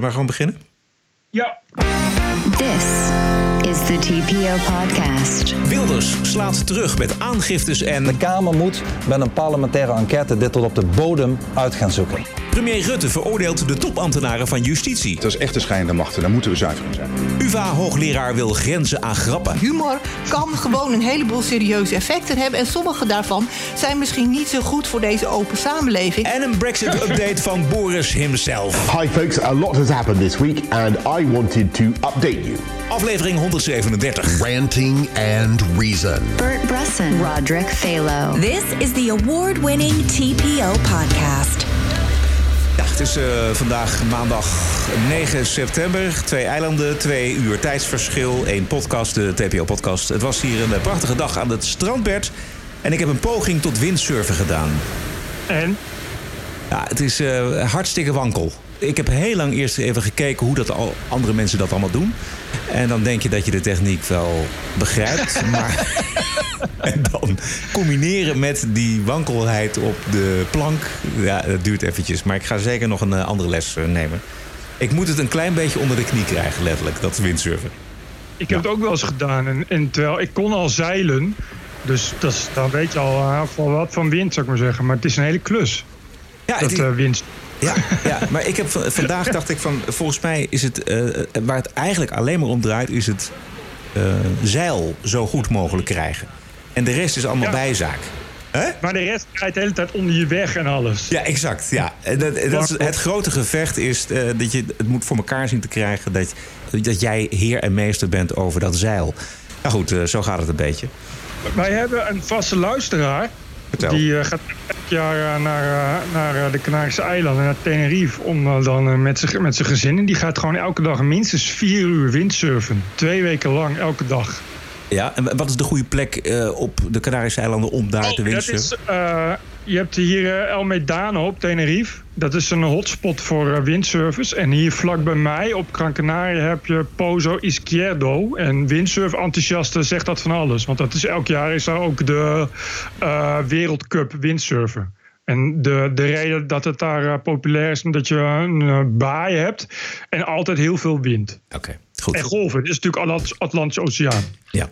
we maar gewoon beginnen? Ja. This is the TPO podcast. Wilders slaat terug met aangiftes en... De Kamer moet met een parlementaire enquête dit tot op de bodem uit gaan zoeken. Premier Rutte veroordeelt de topambtenaren van justitie. Dat is echt de schijnende machten, daar moeten we zuiver in zijn. UvA-hoogleraar wil grenzen aan grappen. Humor kan gewoon een heleboel serieuze effecten hebben. En sommige daarvan zijn misschien niet zo goed voor deze open samenleving. En een Brexit-update van Boris himself. Hi folks, a lot has happened this week and I wanted to update you. Aflevering 137. Ranting and Reason. Bert Bresson, Roderick Phalo. This is the award-winning TPO podcast. Het is uh, vandaag maandag 9 september. Twee eilanden, twee uur tijdsverschil. één podcast, de TPO-podcast. Het was hier een prachtige dag aan het strand, Bert. En ik heb een poging tot windsurfen gedaan. En? Ja, het is uh, hartstikke wankel. Ik heb heel lang eerst even gekeken hoe dat al andere mensen dat allemaal doen. En dan denk je dat je de techniek wel begrijpt. maar en dan combineren met die wankelheid op de plank. Ja, dat duurt eventjes. Maar ik ga zeker nog een uh, andere les uh, nemen. Ik moet het een klein beetje onder de knie krijgen, letterlijk, dat windsurfen. Ik heb ja. het ook wel eens gedaan. En, en, terwijl ik kon al zeilen. Dus dat is, dan weet je al uh, wat van wind, zou ik maar zeggen. Maar het is een hele klus. Ja, dat wind. Ja, ja, maar ik heb vandaag dacht ik van, volgens mij is het uh, waar het eigenlijk alleen maar om draait, is het uh, zeil zo goed mogelijk krijgen. En de rest is allemaal ja. bijzaak. Huh? Maar de rest rijdt de hele tijd onder je weg en alles. Ja, exact. Ja. Dat, dat is, het grote gevecht is uh, dat je het moet voor elkaar zien te krijgen dat, dat jij heer en meester bent over dat zeil. Nou goed, zo gaat het een beetje. Wij hebben een vaste luisteraar. Vertel. Die uh, gaat elk jaar naar, naar de Canarische eilanden, naar Tenerife, om dan met zijn met gezin. En die gaat gewoon elke dag minstens vier uur windsurfen. Twee weken lang, elke dag. Ja, en wat is de goede plek op de Canarische eilanden om daar oh, te windsurfen? Is, je hebt hier El Medano op Tenerife. Dat is een hotspot voor windsurfers. En hier vlak bij mij op Gran Canaria heb je Pozo Izquierdo. En windsurf-enthousiasten zegt dat van alles. Want dat is, elk jaar is daar ook de Wereldcup windsurfen. En de, de reden dat het daar populair is, omdat je een baai hebt en altijd heel veel wind. Oké, okay, goed. En golven, dit is natuurlijk Atlantische Oceaan. Ja.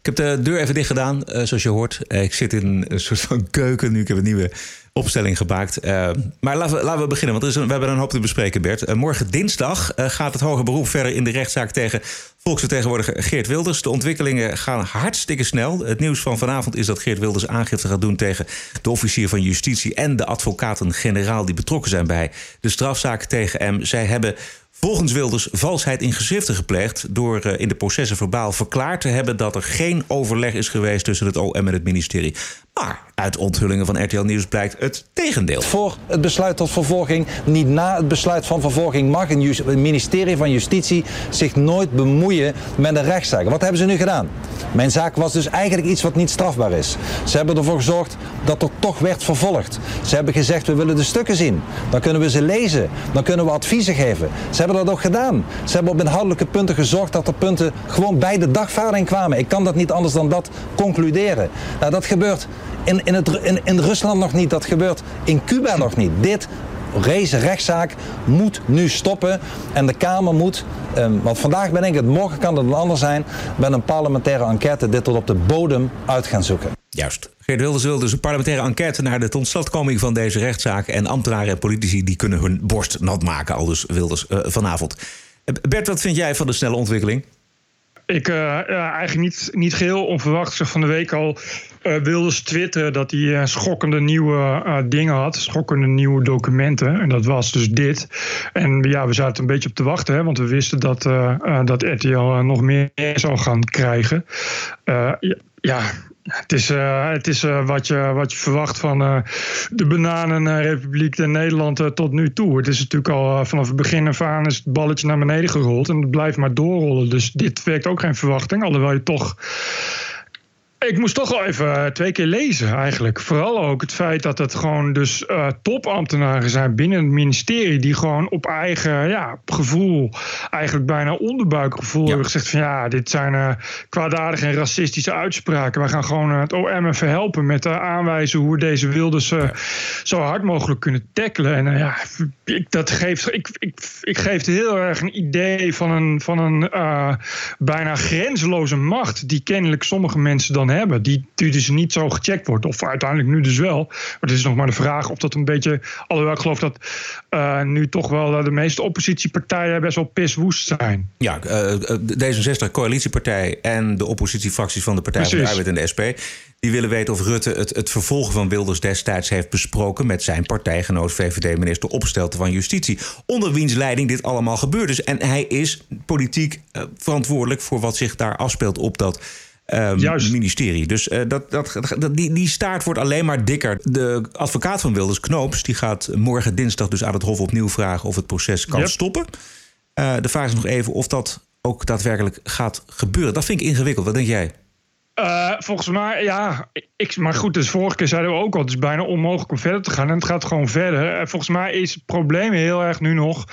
Ik heb de deur even dicht gedaan, uh, zoals je hoort. ik zit in een soort van keuken nu. Ik heb een nieuwe opstelling gemaakt. Uh, maar laten we, laten we beginnen, want er is een, we hebben een hoop te bespreken, Bert. Uh, morgen dinsdag uh, gaat het hoger beroep verder in de rechtszaak tegen volksvertegenwoordiger Geert Wilders. De ontwikkelingen gaan hartstikke snel. Het nieuws van vanavond is dat Geert Wilders aangifte gaat doen tegen de officier van justitie en de advocaten-generaal die betrokken zijn bij de strafzaak tegen hem. Zij hebben volgens Wilders valsheid in geschriften gepleegd door uh, in de processen verbaal verklaard te hebben dat er geen overleg is geweest tussen het OM en het ministerie. Maar uit onthullingen van RTL Nieuws blijkt het tegendeel. Voor het besluit tot vervolging, niet na het besluit van vervolging, mag een ministerie van Justitie zich nooit bemoeien met een rechtszaak. Wat hebben ze nu gedaan? Mijn zaak was dus eigenlijk iets wat niet strafbaar is. Ze hebben ervoor gezorgd dat er toch werd vervolgd. Ze hebben gezegd, we willen de stukken zien. Dan kunnen we ze lezen. Dan kunnen we adviezen geven. Ze hebben dat ook gedaan. Ze hebben op inhoudelijke punten gezorgd dat er punten gewoon bij de dagvaarding kwamen. Ik kan dat niet anders dan dat concluderen. Nou, dat gebeurt in, in, het, in, in Rusland nog niet, dat gebeurt in Cuba nog niet. Dit deze rechtszaak moet nu stoppen. En de Kamer moet, um, want vandaag ben ik het, morgen kan het anders zijn, met een parlementaire enquête dit tot op de bodem uit gaan zoeken. Juist. Geert Wilders wil dus een parlementaire enquête naar de totstandkoming van deze rechtszaak. En ambtenaren en politici die kunnen hun borst nat maken, al dus Wilders uh, vanavond. Bert, wat vind jij van de snelle ontwikkeling? Ik ja, eigenlijk niet, niet geheel onverwacht. Zeg van de week al uh, Wilders twitteren dat hij uh, schokkende nieuwe dingen had. Schokkende nieuwe documenten. En dat was dus dit. En ja, we zaten een beetje op te wachten. Hè, want we wisten dat, dat RTL nog meer zou gaan krijgen. ja. Het is, uh, het is uh, wat, je, wat je verwacht van uh, de Bananenrepubliek Nederland tot nu toe. Het is natuurlijk al vanaf het begin af aan is het balletje naar beneden gerold en het blijft maar doorrollen. Dus dit werkt ook geen verwachting. Alhoewel je toch Ik moest toch wel even eh, twee keer lezen eigenlijk. Vooral ook het feit dat het gewoon dus uh, topambtenaren zijn binnen het ministerie... die gewoon op eigen ja, gevoel, eigenlijk bijna onderbuikgevoel... hebben gezegd van ja, dit zijn uh, kwaadaardige en racistische uitspraken. We gaan gewoon het OM even helpen met aanwijzen hoe we deze Wilders ja. zo hard mogelijk kunnen tackelen. En ja, ik, dat geeft, ik, ik, ik geef heel erg een idee van een, van een bijna grenzeloze macht... die kennelijk sommige mensen dan hebben. Die, die dus niet zo gecheckt wordt. Of uiteindelijk nu dus wel. Maar het is nog maar de vraag of dat een beetje. Alhoewel ik geloof dat uh, nu toch wel de meeste oppositiepartijen best wel piswoest zijn. Ja, uh, D66, coalitiepartij en de oppositiefracties van de Partij van de Arbeid en de SP. Die willen weten of Rutte het, het vervolgen van Wilders destijds heeft besproken met zijn partijgenoot VVD-minister Opstelten van Justitie. Onder wiens leiding dit allemaal gebeurd is. En hij is politiek uh, verantwoordelijk voor wat zich daar afspeelt op dat um, ministerie. Dus uh, dat, dat, dat, die, die staart wordt alleen maar dikker. De advocaat van Wilders, Knoops, die gaat morgen dinsdag dus aan het Hof opnieuw vragen of het proces kan yep. stoppen. Uh, de vraag is nog even of dat ook daadwerkelijk gaat gebeuren. Dat vind ik ingewikkeld. Wat denk jij? Uh, volgens mij, ja. Ik, maar goed, dus vorige keer zeiden we ook al... het is bijna onmogelijk om verder te gaan. En het gaat gewoon verder. En volgens mij is het probleem heel erg nu nog...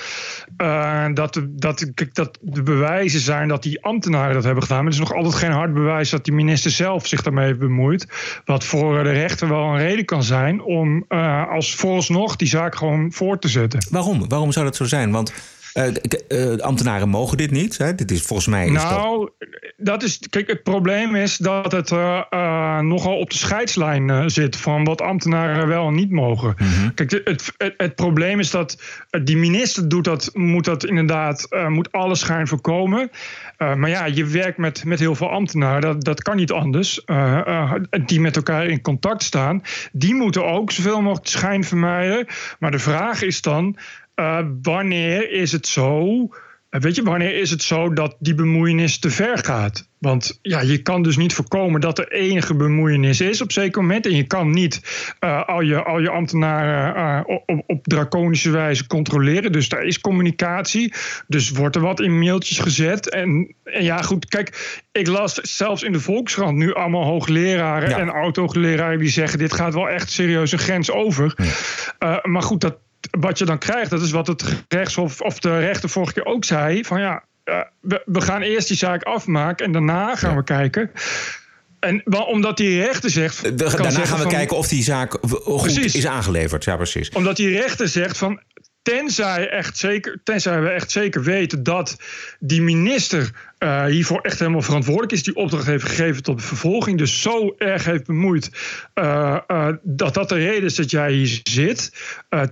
Uh, dat, de, dat, dat de bewijzen zijn dat die ambtenaren dat hebben gedaan. Maar het is nog altijd geen hard bewijs... dat die minister zelf zich daarmee heeft bemoeid. Wat voor de rechter wel een reden kan zijn... om uh, als vooralsnog die zaak gewoon voor te zetten. Waarom? Waarom zou dat zo zijn? Want... Uh, uh, ambtenaren mogen dit niet. Hè? Dit is volgens mij. Is nou, dat... dat... is. Kijk, het probleem is dat het uh, nogal op de scheidslijn zit van wat ambtenaren wel en niet mogen. Mm -hmm. Kijk, het, het, het, probleem is dat die minister doet dat, moet dat inderdaad, moet alle schijn voorkomen. maar ja, je werkt met, met heel veel ambtenaren, dat, dat kan niet anders. die met elkaar in contact staan. Die moeten ook zoveel mogelijk schijn vermijden. Maar de vraag is dan. Uh, wanneer is het zo? Weet je, wanneer is het zo dat die bemoeienis te ver gaat? Want ja, je kan dus niet voorkomen dat er enige bemoeienis is op zeker moment. En je kan niet uh, al, je, al je ambtenaren uh, op, op draconische wijze controleren. Dus daar is communicatie. Dus wordt er wat in mailtjes gezet. En, en ja, goed, kijk, ik las zelfs in de Volkskrant nu allemaal hoogleraren ja. en oud-hoogleraren die zeggen: dit gaat wel echt serieus een grens over. Ja. Uh, maar goed, dat, wat je dan krijgt, dat is wat het rechtshof of de rechter vorige keer ook zei: van ja, uh, we, we, gaan eerst die zaak afmaken en daarna gaan ja. we kijken. En omdat die rechter zegt. De, daarna gaan we van, kijken of die zaak goed precies. is aangeleverd. Ja, precies. Omdat die rechter zegt van. Tenzij, echt zeker, tenzij we echt zeker weten dat die minister uh, hiervoor echt helemaal verantwoordelijk is, die opdracht heeft gegeven tot de vervolging, dus zo erg heeft bemoeid uh, uh, dat dat de reden is dat jij hier zit.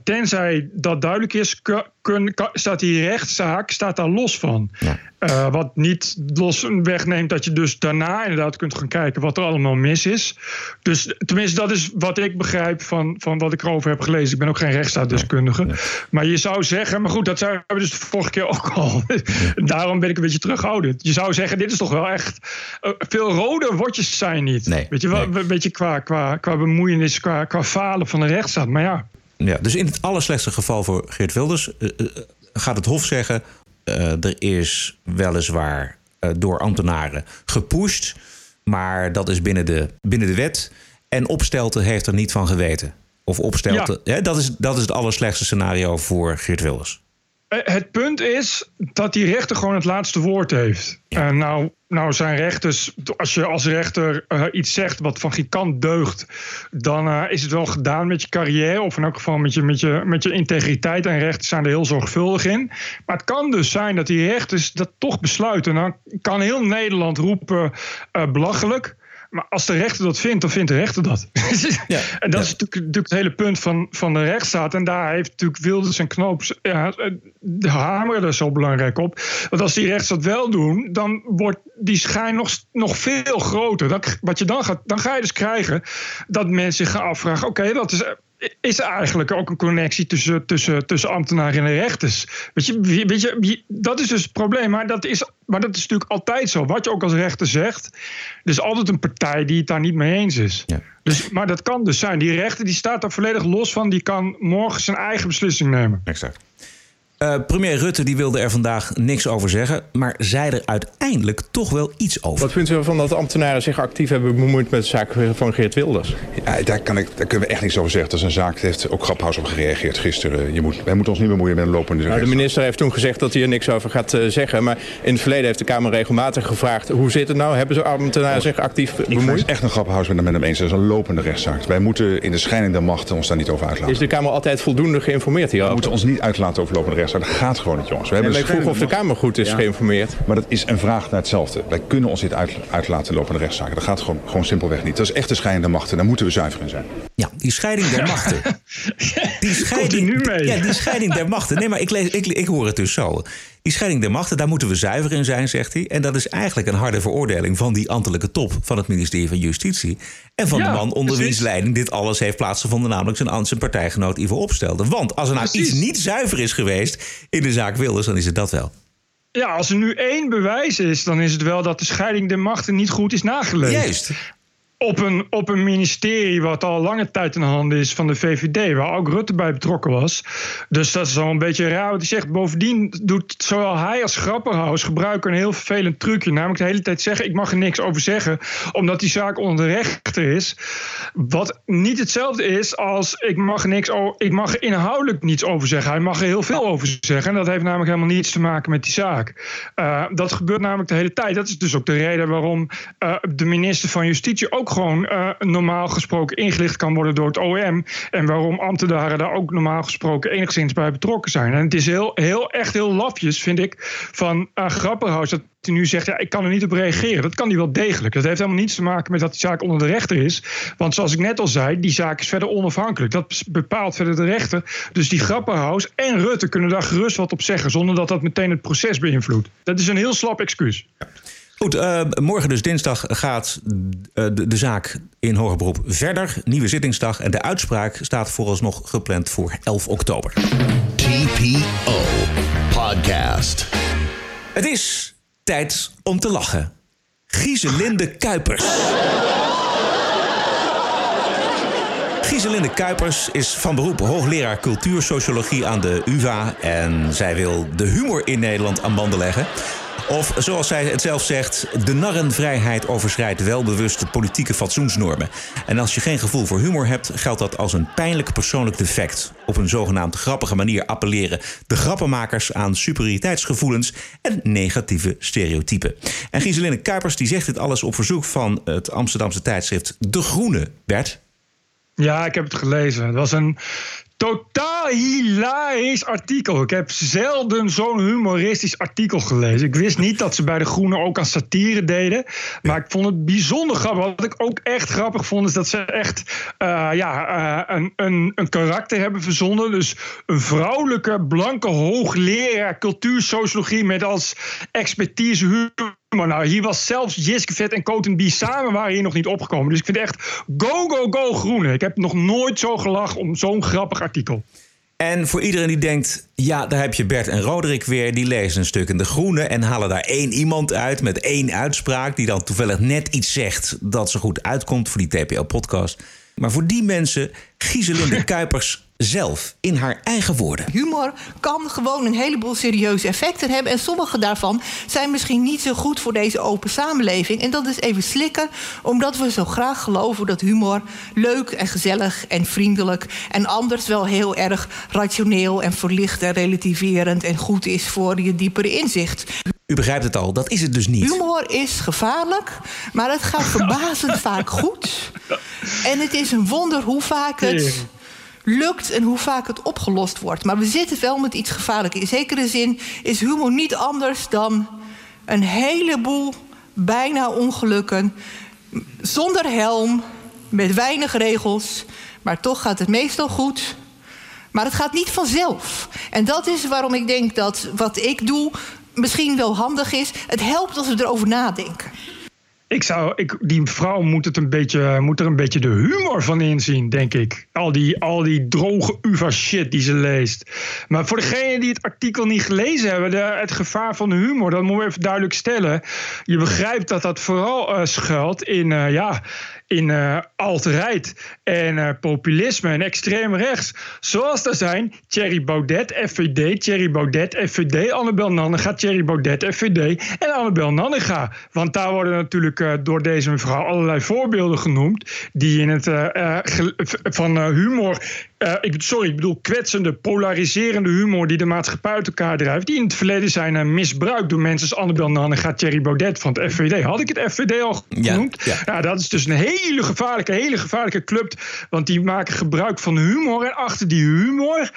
tenzij dat duidelijk is, kun, staat die rechtszaak staat daar los van. Ja. wat niet los wegneemt dat je dus daarna inderdaad kunt gaan kijken wat er allemaal mis is. Dus tenminste, dat is wat ik begrijp van, van wat ik erover heb gelezen. Ik ben ook geen rechtsstaatdeskundige. Ja. Maar je zou zeggen, maar goed, dat hebben we dus de vorige keer ook al. Daarom ben ik een beetje terughoudend je zou zeggen, dit is toch wel echt. Uh, veel rode wordjes zijn niet. Nee, Weet je wel, nee. een beetje qua, qua, qua bemoeienis, qua, qua falen van de rechtsstaat. Maar ja. Ja. Dus in het allerslechtste geval voor Geert Wilders uh, uh, gaat het Hof zeggen: er is weliswaar door ambtenaren gepusht, maar dat is binnen de, binnen de wet. En Opstelten heeft er niet van geweten. Of Opstelten. Ja. Hè, dat, is, dat is het allerslechtste scenario voor Geert Wilders. Het punt is dat die rechter gewoon het laatste woord heeft. Ja. Uh, nou, nou zijn rechters, als je als rechter uh, iets zegt wat van geen kant deugt, dan uh, is het wel gedaan met je carrière, of in elk geval met je, met je, met je integriteit. En rechters zijn er heel zorgvuldig in. Maar het kan dus zijn dat die rechters dat toch besluiten. Dan kan heel Nederland roepen belachelijk. Maar als de rechter dat vindt, dan vindt de rechter dat. Ja, en dat ja. is natuurlijk, natuurlijk, het hele punt van, van de rechtsstaat. En daar heeft natuurlijk Wilders en Knoops ja, de hameren er zo belangrijk op. Want als die rechts dat wel doen, dan wordt die schijn nog, nog veel groter. Dat, wat je dan gaat, dan ga je dus krijgen dat mensen zich gaan afvragen: oké, okay, dat is is er eigenlijk ook een connectie tussen, tussen, tussen ambtenaren en rechters. Weet je, weet je, dat is dus het probleem. Maar dat, is, maar dat is natuurlijk altijd zo. Wat je ook als rechter zegt, er is altijd een partij die het daar niet mee eens is. Ja. Dus, maar dat kan dus zijn. Die rechter die staat daar volledig los van. Die kan morgen zijn eigen beslissing nemen. Exact. Uh, premier Rutte die wilde er vandaag niks over zeggen, maar zei er uiteindelijk toch wel iets over. Wat vindt u ervan dat ambtenaren zich actief hebben bemoeid met de zaak van Geert Wilders? Ja, daar, kan ik, daar kunnen we echt niks over zeggen. Dat is een zaak, daar heeft ook Graphaus op gereageerd gisteren. Je moet, wij moeten ons niet bemoeien met een lopende nou, De minister heeft toen gezegd dat hij er niks over gaat uh, zeggen. Maar in het verleden heeft de Kamer regelmatig gevraagd... hoe zit het nou? Hebben ze ambtenaren zich actief bemoeid? Ik is echt een Graphaus met hem eens. Dat is een lopende rechtszaak. Wij moeten in de scheiding der machten ons daar niet over uitlaten. Is de Kamer altijd voldoende geïnformeerd hierover? We moeten ons niet uitlaten over lopende rechtszaak. Dat gaat gewoon niet, jongens. We hebben en ik vroeg of de Kamer goed is geïnformeerd. Maar dat is een vraag naar hetzelfde. Wij kunnen ons dit uit, uitlaten lopende rechtszaken. Dat gaat gewoon, gewoon simpelweg niet. Dat is echt de scheiding der machten. Daar moeten we zuiver in zijn. Ja, die scheiding der machten. Die scheiding, nu mee? Ja, die scheiding der machten. Nee, maar ik, lees, ik, ik hoor het dus zo. Die scheiding der machten, daar moeten we zuiver in zijn, zegt hij. En dat is eigenlijk een harde veroordeling van die ambtelijke top van het ministerie van Justitie. En van de man onder wiens leiding dit alles heeft plaatsgevonden, namelijk zijn, zijn partijgenoot Ivo Opstelde. Want als er nou iets niet zuiver is geweest in de zaak Wilders, dan is het dat wel. Ja, als er nu één bewijs is, dan is het wel dat de scheiding der machten niet goed is nageleefd. Juist op een, op een ministerie wat al lange tijd in de handen is van de VVD, waar ook Rutte bij betrokken was. Dus dat is al een beetje raar wat hij zegt. Bovendien doet zowel hij als Grapperhaus gebruiken een heel vervelend trucje. Namelijk de hele tijd zeggen: ik mag er niks over zeggen, omdat die zaak onder de rechter is. Wat niet hetzelfde is als ik mag, niks, ik mag inhoudelijk niets over zeggen. Hij mag er heel veel over zeggen. En dat heeft namelijk helemaal niets te maken met die zaak. Uh, dat gebeurt namelijk de hele tijd. Dat is dus ook de reden waarom uh, de minister van Justitie ook gewoon uh, normaal gesproken ingelicht kan worden door het OM. En waarom ambtenaren daar ook normaal gesproken enigszins bij betrokken zijn. En het is heel, heel echt heel lafjes, vind ik, van uh, Grapperhaus dat hij nu zegt, ja, ik kan er niet op reageren. Dat kan hij wel degelijk. Dat heeft helemaal niets te maken met dat die zaak onder de rechter is. Want zoals ik net al zei, die zaak is verder onafhankelijk. Dat bepaalt verder de rechter. Dus die Grapperhaus en Rutte kunnen daar gerust wat op zeggen... zonder dat dat meteen het proces beïnvloedt. Dat is een heel slap excuus. Goed, uh, morgen dus dinsdag gaat uh, de, de, zaak in hoger beroep verder. Nieuwe zittingsdag en de uitspraak staat vooralsnog gepland voor 11 oktober. TPO Podcast. Het is tijd om te lachen. Gieselinde Kuipers. Gieselinde Kuipers is van beroep hoogleraar cultuursociologie aan de UvA. En zij wil de humor in Nederland aan banden leggen. Of zoals zij het zelf zegt, de narrenvrijheid overschrijdt welbewust de politieke fatsoensnormen. En als je geen gevoel voor humor hebt, geldt dat als een pijnlijk persoonlijk defect. Op een zogenaamd grappige manier appelleren de grappenmakers aan superioriteitsgevoelens en negatieve stereotypen. En Giseline Kuipers die zegt dit alles op verzoek van het Amsterdamse tijdschrift De Groene. Bert? Ja, ik heb het gelezen. Het was een totaal hilarisch artikel. Ik heb zelden zo'n humoristisch artikel gelezen. Ik wist niet dat ze bij de Groene ook aan satire deden. Maar ik vond het bijzonder grappig. Wat ik ook echt grappig vond, is dat ze echt uh, ja, uh, een, een, een karakter hebben verzonnen. Dus een vrouwelijke, blanke hoogleraar cultuursociologie met als expertise humor nou, hier was zelfs Jiske Vet en Coten B samen waren hier nog niet opgekomen. Dus ik vind echt go, go, go groene. Ik heb nog nooit zo gelachen om zo'n grappig artikel. En voor iedereen die denkt, ja, daar heb je Bert en Roderick weer. Die lezen een stuk in de groene en halen daar één iemand uit met één uitspraak. Die dan toevallig net iets zegt dat zo goed uitkomt voor die TPO-podcast. Maar voor die mensen, Gieselinde Kuipers zelf in haar eigen woorden. Humor kan gewoon een heleboel serieuze effecten hebben. En sommige daarvan zijn misschien niet zo goed voor deze open samenleving. En dat is even slikken, omdat we zo graag geloven dat humor leuk en gezellig en vriendelijk. en anders wel heel erg rationeel en verlicht en relativerend en goed is voor je diepere inzicht. U begrijpt het al, dat is het dus niet. Humor is gevaarlijk, maar het gaat verbazend vaak goed. En het is een wonder hoe vaak het lukt en hoe vaak het opgelost wordt. Maar we zitten wel met iets gevaarlijks. In zekere zin is humor niet anders dan een heleboel bijna ongelukken. Zonder helm, met weinig regels. Maar toch gaat het meestal goed. Maar het gaat niet vanzelf. En dat is waarom ik denk dat wat ik doe misschien wel handig is. Het helpt als we erover nadenken. Ik zou, ik, die vrouw moet, het een beetje, moet er een beetje de humor van inzien, denk ik. Al die, al die droge UVA-shit die ze leest. Maar voor degenen die het artikel niet gelezen hebben, de, het gevaar van de humor, dat moet we even duidelijk stellen. Je begrijpt dat dat vooral uh, schuilt in, uh, ja, in uh, alt-right en uh, populisme en extreem rechts. Zoals er zijn Thierry Baudet, FVD, Thierry Baudet, FVD, Annabel Nannega, Thierry Baudet, FVD en Annabel Nannega. Want daar worden natuurlijk uh, door deze mevrouw allerlei voorbeelden genoemd die in het van humor uh, ik, sorry, ik bedoel kwetsende, polariserende humor die de maatschappij uit elkaar drijft. Die in het verleden zijn uh, misbruikt door mensen als Annabel Nannega, Thierry Baudet van het FVD. Had ik het FVD al genoemd? Ja, ja. dat is dus een hele gevaarlijke, hele gevaarlijke club. Want die maken gebruik van humor. En achter die humor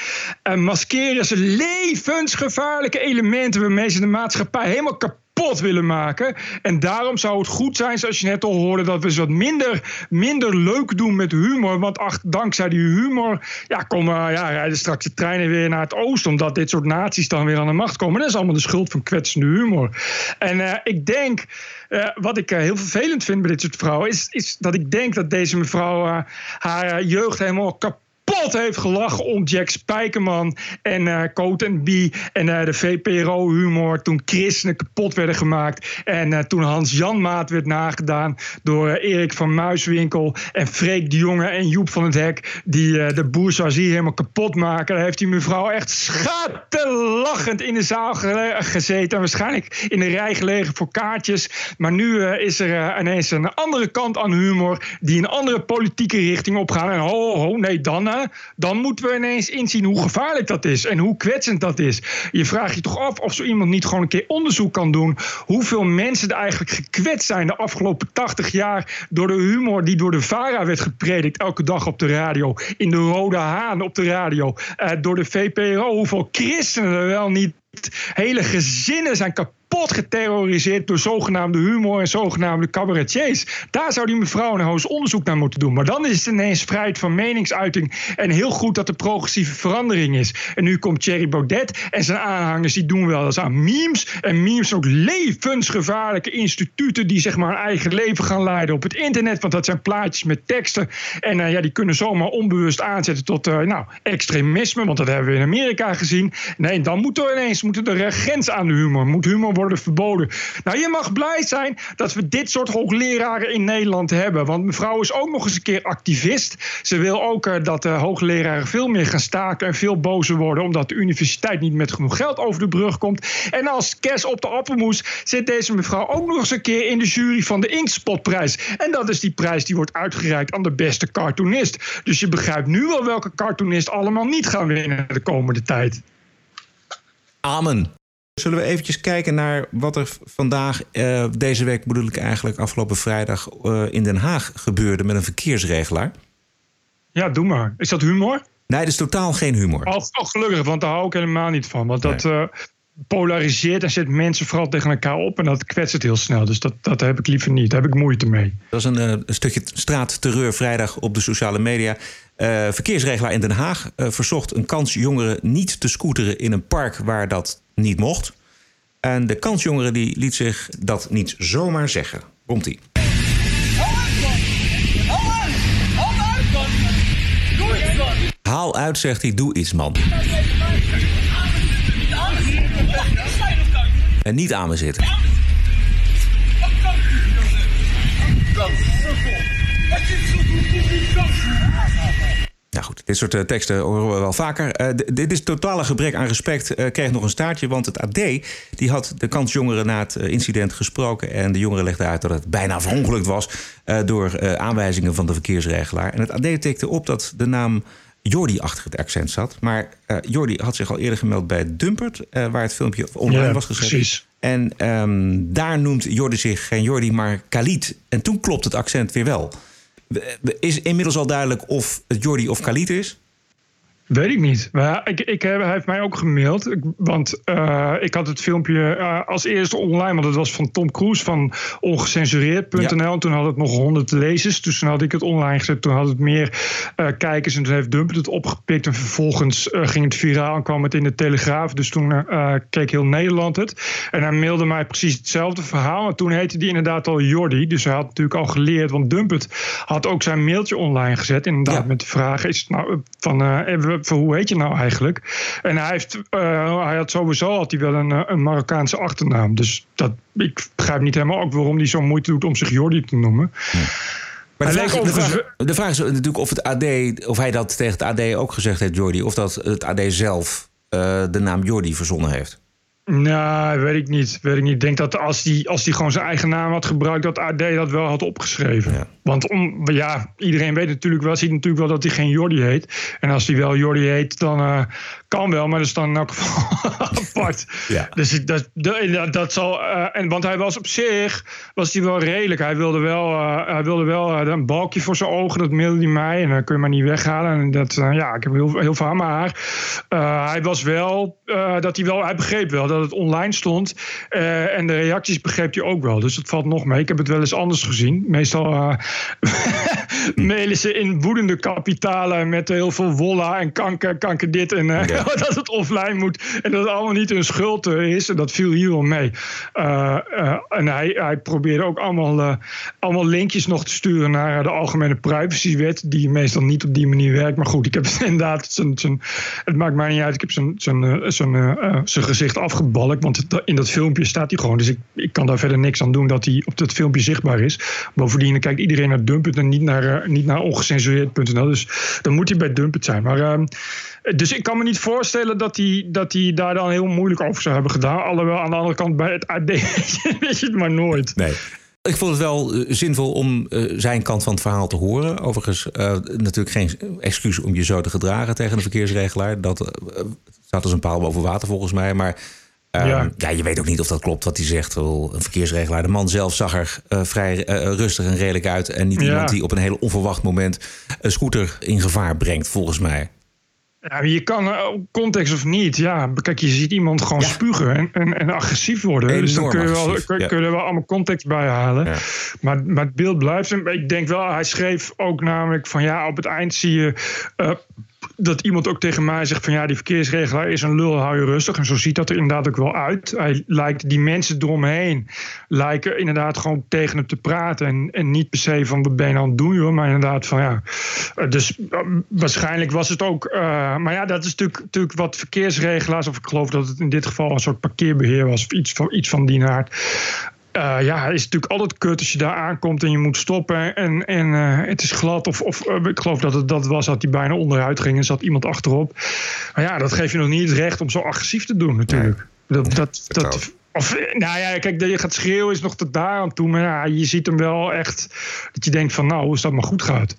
uh, maskeren ze levensgevaarlijke elementen waarmee ze de maatschappij helemaal kapot kapot willen maken. En daarom zou het goed zijn, zoals je net al hoorde, dat we eens wat minder, minder leuk doen met humor. Want dankzij die humor ja, komen, ja, rijden straks de treinen weer naar het oosten. Omdat dit soort naties dan weer aan de macht komen. dat is allemaal de schuld van kwetsende humor. En uh, ik denk. Uh, wat ik uh, heel vervelend vind bij dit soort vrouwen, is, is dat ik denk dat deze mevrouw haar jeugd helemaal kapot kapot heeft gelachen om Jack Spijkerman en uh, Coat and B en uh, de VPRO-humor toen christenen kapot werden gemaakt. En uh, toen Hans Jan Maat werd nagedaan door Erik van Muiswinkel en Freek de Jonge en Joep van het Hek, die de bourgeoisie helemaal kapot maken. Daar heeft die mevrouw echt schaterlachend in de zaal gezeten. En waarschijnlijk in de rij gelegen voor kaartjes. Maar nu is er ineens een andere kant aan humor die een andere politieke richting opgaan. En ho, ho, nee, dan dan moeten we ineens inzien hoe gevaarlijk dat is en hoe kwetsend dat is. Je vraagt je toch af of zo iemand niet gewoon een keer onderzoek kan doen. Hoeveel mensen er eigenlijk gekwetst zijn de afgelopen 80 jaar door de humor die door de VARA werd gepredikt elke dag op de radio. In de Rode Haan op de radio. Uh, door de VPRO. Hoeveel christenen er wel niet hele gezinnen zijn kapot kapot geterroriseerd door zogenaamde humor en zogenaamde cabaretiers. Daar zou die mevrouw eens onderzoek naar moeten doen. Maar dan is het ineens vrijheid van meningsuiting. En heel goed dat er progressieve verandering is. En nu komt Thierry Baudet en zijn aanhangers die doen wel eens aan memes. En memes zijn ook levensgevaarlijke instituten die zeg maar eigen leven gaan leiden op het internet. Want dat zijn plaatjes met teksten. En uh, ja, die kunnen zomaar onbewust aanzetten tot uh, nou, extremisme. Want dat hebben we in Amerika gezien. Nee, dan moet er ineens moet er grens aan de humor. Moet humor worden verboden. Nou, je mag blij zijn dat we dit soort hoogleraren in Nederland hebben. Want mevrouw is ook nog eens een keer activist. Ze wil ook uh, dat de hoogleraren veel meer gaan staken en veel bozer worden. Omdat de universiteit niet met genoeg geld over de brug komt. En als kers op de appelmoes zit deze mevrouw ook nog eens een keer in de jury van de Inkspotprijs. En dat is die prijs die wordt uitgereikt aan de beste cartoonist. Dus je begrijpt nu wel welke cartoonist allemaal niet gaan winnen de komende tijd. Amen. Zullen we eventjes kijken naar wat er vandaag, uh, deze week bedoel ik eigenlijk afgelopen vrijdag uh, in Den Haag gebeurde met een verkeersregelaar? Ja, doe maar. Is dat humor? Nee, dat is totaal geen humor. Oh, oh gelukkig, want daar hou ik helemaal niet van. Want dat nee. uh, polariseert en zet mensen vooral tegen elkaar op en dat kwetst het heel snel. Dus dat, dat heb ik liever niet. Daar heb ik moeite mee. Dat is een, een stukje straatterreur vrijdag op de sociale media. Uh, verkeersregelaar in Den Haag uh, verzocht een kansjongeren niet te scooteren in een park waar dat niet mocht. En de kansjongere die liet zich dat niet zomaar zeggen. Komt-ie. Haal uit, zegt hij, doe iets, man. Niet aan me zitten. Nou goed, dit soort uh, teksten horen we wel vaker. Uh, dit is totale gebrek aan respect. Uh, kreeg nog een staartje, want het AD die had de kansjongeren na het incident gesproken. En de jongeren legden uit dat het bijna verongelukt was door aanwijzingen van de verkeersregelaar. En het AD tikte op dat de naam Jordi achter het accent zat. Maar Jordi had zich al eerder gemeld bij Dumpert, waar het filmpje online ja, was gezet. Precies. En um, daar noemt Jordi zich geen Jordi, maar Khalid. En toen klopt het accent weer wel. Is inmiddels al duidelijk of het Jordi of Khalid is? Weet ik niet. Maar ik, ik heb, hij heeft mij ook gemaild. Want uh, ik had het filmpje uh, als eerste online. Want het was van Tom Cruise van ongecensureerd.nl. Ja. Toen had het nog 100 lezers. Dus toen had ik het online gezet. Toen had het meer uh, kijkers. En toen heeft Dumpert het opgepikt. En vervolgens ging het viraal en kwam het in de Telegraaf. Dus toen keek heel Nederland het. En hij mailde mij precies hetzelfde verhaal. En toen heette die inderdaad al Jordi. Dus hij had natuurlijk al geleerd. Want Dumpert had ook zijn mailtje online gezet. Inderdaad ja. met de vraag. Is het nou van... hoe heet je nou eigenlijk? En hij, heeft, uh, hij had sowieso had hij wel een, eh, een Marokkaanse achternaam. Dus dat, ik begrijp niet helemaal ook waarom hij zo moeite doet om zich Jordi te noemen. Maar de Hij vraag, leek de, vraag, overigens- de vraag is natuurlijk of, het AD, of hij dat tegen het AD ook gezegd heeft, Jordi. Of dat het AD zelf eh, de naam Jordi verzonnen heeft. Nou, weet ik niet. Weet ik niet. Ik denk dat als hij als die gewoon zijn eigen naam had gebruikt, dat AD dat wel had opgeschreven. Ja. Want om, ja, iedereen weet natuurlijk wel, ziet natuurlijk wel dat hij geen Jordi heet. En als hij wel Jordi heet, dan eh, kan wel, maar dat is dan in elk geval apart. Ja. Dus dat, dat, dat zal. eh, en, want hij was op zich was hij wel redelijk. Hij wilde wel, eh, hij wilde wel eh, een balkje voor zijn ogen, dat mailde hij mij. En dan kun je maar niet weghalen. En dat, ja, ik heb heel, heel veel aan mijn haar. Hij was wel, dat hij wel, hij begreep wel dat het online stond. En de reacties begreep hij ook wel. Dus dat valt nog mee. Ik heb het wel eens anders gezien. Meestal mailen ze in woedende kapitalen met heel veel wolla en kanker, kanker dit. En Ja. dat het offline moet. En dat het allemaal niet hun schuld eh, is. En dat viel hier wel mee. Eh, eh, en hij, hij probeerde ook allemaal, allemaal linkjes nog te sturen naar de algemene privacywet. Die meestal niet op die manier werkt. Maar goed, ik heb inderdaad zijn, zijn, het maakt mij niet uit. Ik heb zijn, zijn, zijn, zijn gezicht afgebalkt. Want in dat filmpje staat hij gewoon. Dus ik, ik kan daar verder niks aan doen dat hij op dat filmpje zichtbaar is. Bovendien kijkt iedereen naar Dumpet en niet naar, niet naar ongecensureerd.nl. Dus dan moet hij bij Dumpet zijn. Maar, ehm, dus ik kan me niet voorstellen dat hij, dat hij daar dan heel moeilijk over zou hebben gedaan. Alhoewel aan de andere kant bij het AD weet je het maar nooit. Nee. Ik vond het wel eh, zinvol om eh, zijn kant van het verhaal te horen. Overigens, eh, natuurlijk geen excuus om je zo te gedragen tegen een verkeersregelaar. Dat staat als een paal boven water volgens mij. Maar eh, ja. Ja. je weet ook niet of dat klopt wat hij zegt. Wel, Een verkeersregelaar. De man zelf zag er vrij rustig en redelijk uit. En niet Ja. iemand die op een heel onverwacht moment een scooter in gevaar brengt, volgens mij. Ja, je kan eh, context of niet. Ja, kijk, je ziet iemand gewoon Ja. spugen en, en, en agressief worden. dus dan kun je, wel, kun, ja. kun je er wel allemaal context bij halen. Ja. Maar, maar het beeld blijft. Ik denk wel, hij schreef ook namelijk van ja, op het eind zie je. eh, dat iemand ook tegen mij zegt van ja, die verkeersregelaar is een lul, hou je rustig. En zo ziet dat er inderdaad ook wel uit. Hij lijkt, die mensen eromheen lijken inderdaad gewoon tegen hem te praten. En, en niet per se van wat ben je aan het doen, joh. Maar inderdaad van ja. eh, Dus eh, waarschijnlijk was het ook. eh, maar ja, dat is natuurlijk, natuurlijk wat verkeersregelaars. Of ik geloof dat het in dit geval een soort parkeerbeheer was. Of iets van, iets van die aard. Eh, ja, het is natuurlijk altijd kut als je daar aankomt en je moet stoppen. En, en eh, het is glad. Of, of eh, ik geloof dat het dat was dat hij bijna onderuit ging en zat iemand achterop. Maar ja, dat geeft je nog niet het recht om zo agressief te doen, natuurlijk. Dat, dat, dat, of, nou ja, kijk, dat je gaat schreeuwen is nog tot daar aan toe. Maar ja, je ziet hem wel echt dat je denkt van nou, hoe is dat maar goed gaat.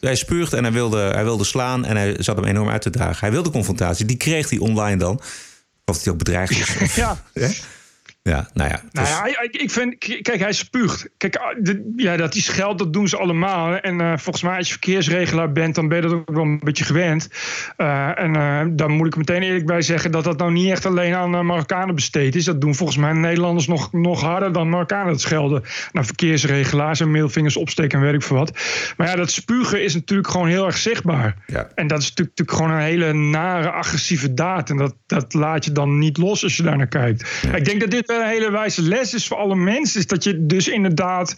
Hij spuugt en hij wilde, hij wilde slaan en hij zat hem enorm uit te dagen. Hij wilde confrontatie, die kreeg hij online dan. Of dat hij ook bedreigd is. Ja. Ja, nou ja. Nou ja, ik vind, kijk, hij spuugt. Kijk, ah, de- ja, dat hij scheldt, dat doen ze allemaal. En eh, volgens mij, als je verkeersregelaar bent, dan ben je dat ook wel een beetje gewend. Eh, en eh, daar moet ik meteen eerlijk bij zeggen dat dat nou niet echt alleen aan Marokkanen besteed is. Dat doen volgens mij Nederlanders nog, nog harder dan Marokkanen het schelden. Naar verkeersregelaars en middelvingers opsteken en weet ik veel wat. Maar ja, dat spugen is natuurlijk gewoon heel erg zichtbaar. Ja. En dat is natuurlijk, natuurlijk gewoon een hele nare, agressieve daad. En dat, dat laat je dan niet los als je daar naar kijkt. Ik denk dat dit wel een hele wijze les is voor alle mensen. Is dat je dus inderdaad...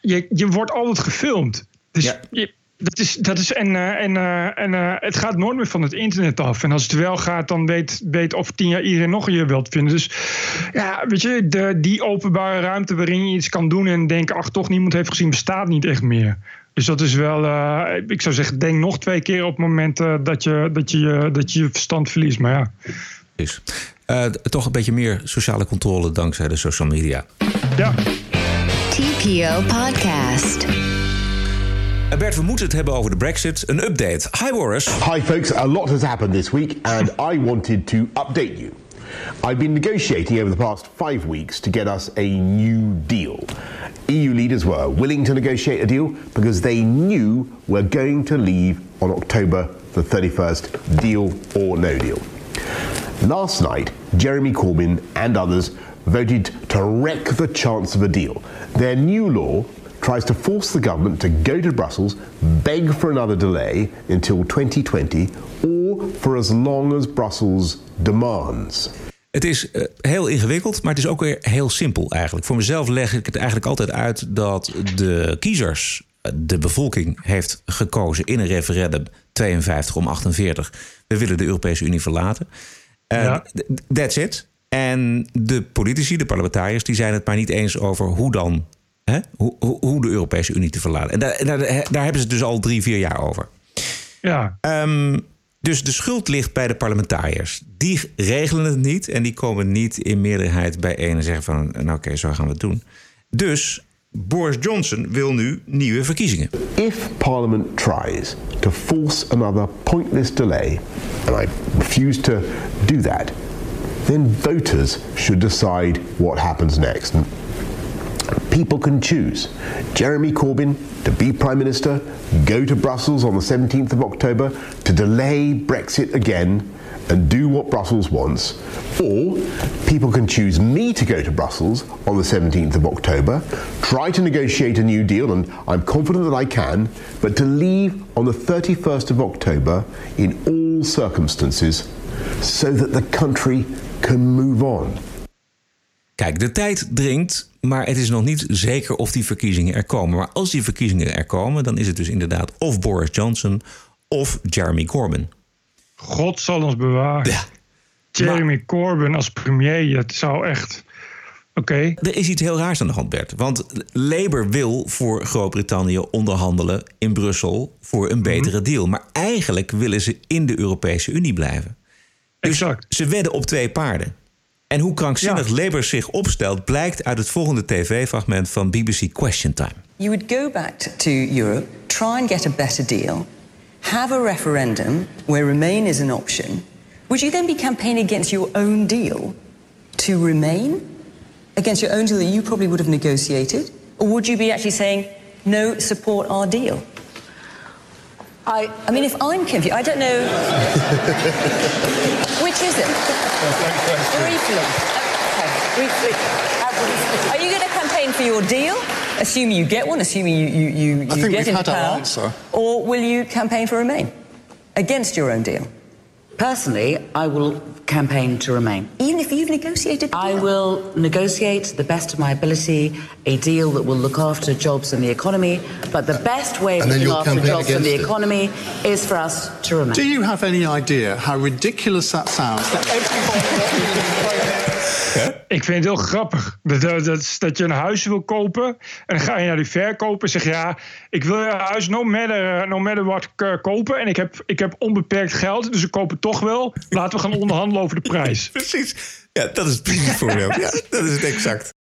Je, je wordt altijd gefilmd. Dus Ja. je, dat is, dat is, en eh, en, eh, en eh, het gaat nooit meer van het internet af. En als het wel gaat, dan weet, weet over tien jaar iedereen nog je wilt vinden. Dus ja, weet je, de, die openbare ruimte waarin je iets kan doen en denken, ach, toch niemand heeft gezien, bestaat niet echt meer. Dus dat is wel, ik zou zeggen, denk nog twee keer op het moment dat, je, dat, je, je- dat je je verstand verliest. Maar ja, is. Eh, toch een beetje meer sociale controle dankzij de social media. ja. TPO Podcast. Eh, Bert, we moeten het hebben over de Brexit. Een update. Hi Boris. Hi, folks. A lot has happened this week, and I wanted to update you. I've been negotiating over the past five weeks to get us a new deal. EU leaders were willing to negotiate a deal because they knew we're going to leave on October the 31st, deal or no deal. Last night, Jeremy Corbyn and others voted to wreck the chance of a deal. Their new law tries to force the government to go to Brussels, beg for another delay until 2020, or for as long as Brussels demands. Het is eh, heel ingewikkeld, maar het is ook weer heel simpel eigenlijk. Voor mezelf leg ik het eigenlijk altijd uit dat de kiezers, eh, de bevolking, heeft gekozen in een referendum 52 om 48. We willen de Europese Unie verlaten. Eh, Ja. That's it. En de politici, de parlementariërs, die zijn het maar niet eens over hoe dan Hè? Hoe, hoe, de Europese Unie te verlaten. En daar, en daar, daar hebben ze het dus al drie, vier jaar over. Ja. Ehm, dus de schuld ligt bij de parlementariërs. Die regelen het niet en die komen niet in meerderheid bijeen en zeggen van, nou oké, zo gaan we het doen. Dus Boris Johnson wil nu nieuwe verkiezingen. If Parliament tries to force another pointless delay, and I refuse to do that, then voters should decide what happens next. People can choose. Jeremy Corbyn to be Prime Minister, go to Brussels on the 17th of October to delay Brexit again and do what Brussels wants. Or people can choose me to go to Brussels on the 17th of October, try to negotiate a new deal, and I'm confident that I can, but to leave on the 31st of October in all circumstances so that the country can move on. Kijk, de tijd dringt, maar het is nog niet zeker of die verkiezingen er komen. Maar als die verkiezingen er komen, dan is het dus inderdaad of Boris Johnson of Jeremy Corbyn. God zal ons bewaren. Ja. Jeremy Corbyn als premier, het zou echt. Oké. Er is iets heel raars aan de hand, Bert. Want Labour wil voor Groot-Brittannië onderhandelen in Brussel voor een betere deal. Maar eigenlijk willen ze in de Europese Unie blijven. Dus Exact. ze wedden op twee paarden. En hoe krankzinnig Ja. Labour zich opstelt, blijkt uit het volgende tv-fragment van BBC Question Time. You would go back to Europe, try and get a better deal, have a referendum where Remain is an option. Would you then be campaigning against your own deal to remain? Against your own deal that you probably would have negotiated? Or would you be actually saying, no, support our deal? I, I mean, if I'm confused, I don't know. Which is it? Briefly. Okay, briefly. Are you going to campaign for your deal? Assuming you get one, assuming you, you, you, you think get we've into had our power. answer. Or will you campaign for Remain? Against your own deal? Personally, I will campaign to remain. Even if you've negotiated the I will negotiate to the best of my ability a deal that will look after jobs and the economy. But the best way to And then looking you'll after jobs and the it. economy is for us to remain. Do you have any idea how ridiculous that sounds? That Ik vind het heel grappig. Dat, dat, dat, je een huis wil kopen. En dan ga je naar die verkoper en zeg ja, ik wil je huis no matter, no what kopen. En ik heb, ik heb onbeperkt geld, dus ik koop het toch wel. Laten we gaan onderhandelen over de prijs. Precies. Ja, dat is het precies voorbeeld. Ja, dat is het exact.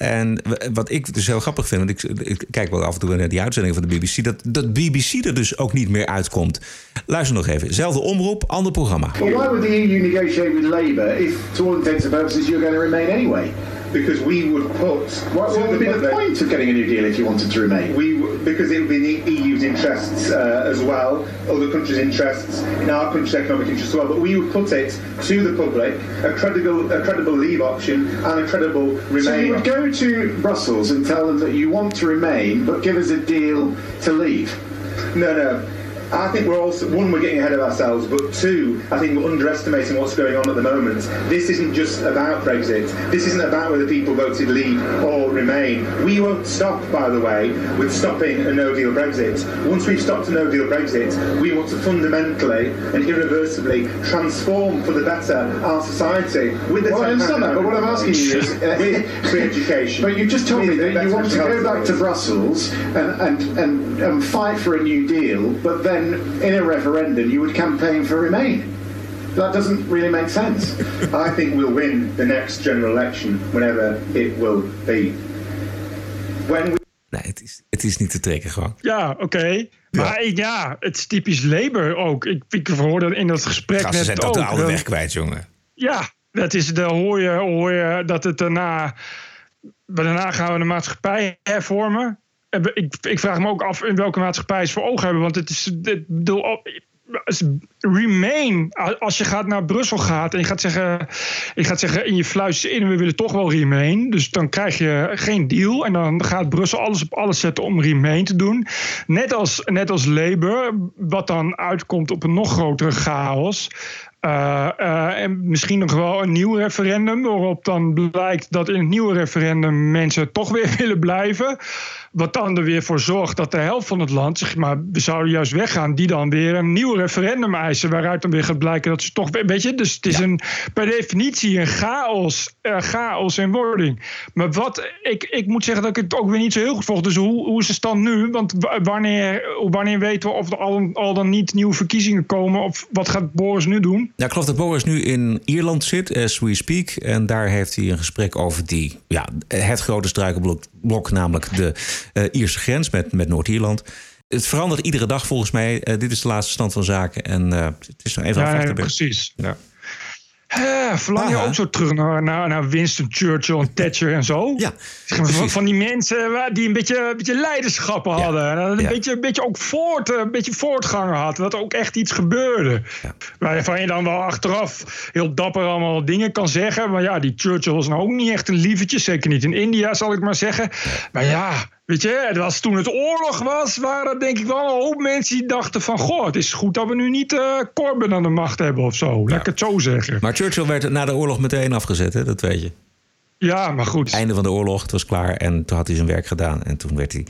En wat ik dus heel grappig vind, want ik, ik kijk wel af en toe naar die uitzendingen van de BBC, dat, dat BBC er dus ook niet meer uitkomt. Luister nog even. Zelfde omroep, ander programma. Well, why would the EU negotiate with Labour if, to all intents and purposes, you're going to remain anyway? Because we would put. What, what would be the point of getting a new deal if you wanted to remain? We because it would be in the EU's interests uh, as well, other countries' interests, in our country's economic interests as well. But we would put it to the public a credible, a credible leave option and a credible remain. So you would go to Brussels and tell them that you want to remain, but give us a deal to leave. No, no. I think we're also one we're getting ahead of ourselves, but two, I think we're underestimating what's going on at the moment. This isn't just about Brexit. This isn't about whether people voted leave or remain. We won't stop, by the way, with stopping a no-deal Brexit. Once we've stopped a no-deal Brexit, we want to fundamentally and irreversibly transform for the better our society with the Well, I understand that, but what I'm asking you is, uh, with free education. But you just told me that you want to go back to. Brussels and, and, and, and fight for a new deal, but then in a referendum you would campaign for Remain. That doesn't really make sense. I think we'll win the next general election, whenever it will be. When we Nee, het is, het is niet te trekken gewoon. Ja, oké. Maar ik- ja, het is typisch Labour ook. Ik, ik hoorde in dat gesprek Gasten net zijn ook. de dat- weg kwijt, jongen. Ja, dat is, dan hoor je, hoor je dat het daarna... Daarna gaan we de maatschappij hervormen. Ik, ik vraag me ook af in welke maatschappij ze voor ogen hebben. Want het is... Als- Remain, als je gaat naar Brussel gaat en je gaat zeggen, zeggen in je fluistert in, we willen toch wel Remain. Dus dan krijg je geen deal en dan gaat Brussel alles op alles zetten om Remain te doen. Net als, net als Labour, wat dan uitkomt op een nog grotere chaos. Uh, uh, en misschien nog wel een nieuw referendum, waarop dan blijkt dat in het nieuwe referendum mensen toch weer willen blijven. Wat dan er weer voor zorgt dat de helft van het land, zeg maar, we zouden juist weggaan, die dan weer een nieuw referendum eisen. Waaruit dan weer gaat blijken dat ze toch. Weet je, dus het is een, per definitie een chaos, uh, chaos in wording. Maar wat, ik, ik moet zeggen dat ik het ook weer niet zo heel goed volg. Dus hoe, hoe is de stand nu? Want wanneer, wanneer weten we of er al, al dan niet nieuwe verkiezingen komen? Of wat gaat Boris nu doen? Ja, ik geloof dat Boris nu in Ierland zit, as we speak. En daar heeft hij een gesprek over die, ja, het grote struikelblok, blok, namelijk de uh, Ierse grens met, met Noord-Ierland. Het verandert iedere dag volgens mij. Uh, dit is de laatste stand van zaken. En uh, het is nog even ja, afwachten. Ja, precies. Ja. Uh, verlang je ook zo terug naar, naar, naar, Winston Churchill en Thatcher en zo? Ja. Van, van die mensen die een beetje, een beetje leiderschap hadden. Ja. Een, ja. beetje, een beetje ook voort, een beetje voortgang had. Dat er ook echt iets gebeurde. Ja. Waarvan je dan wel achteraf heel dapper allemaal dingen kan zeggen. Maar ja, die Churchill was nou ook niet echt een lievertje. Zeker niet in India, zal ik maar zeggen. Maar ja, Weet je, het was toen het oorlog was, waren er denk ik wel een hoop mensen die dachten van... goh, het is goed dat we nu niet uh, Corbyn aan de macht hebben of zo. Laat ik het zo zeggen. Maar Churchill werd na de oorlog meteen afgezet, hè? dat weet je. Ja, maar goed. Einde van de oorlog, het was klaar en toen had hij zijn werk gedaan. En toen werd hij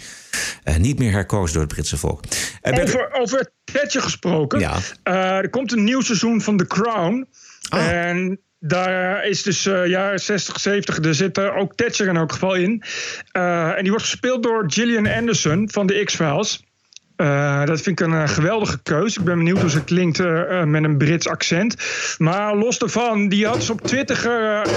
uh, niet meer herkozen door het Britse volk. Uh, over, over Thatcher gesproken. Ja. er komt een nieuw seizoen van The Crown. Ah. En daar is dus uh, jaren 60, 70. Er zit er ook Thatcher in elk geval in. Uh, en die wordt gespeeld door Gillian Anderson van de X-Files. Uh, dat vind ik een uh, geweldige keus. Ik ben benieuwd hoe ze klinkt uh, met een Brits accent. Maar los daarvan, die had ze op Twitter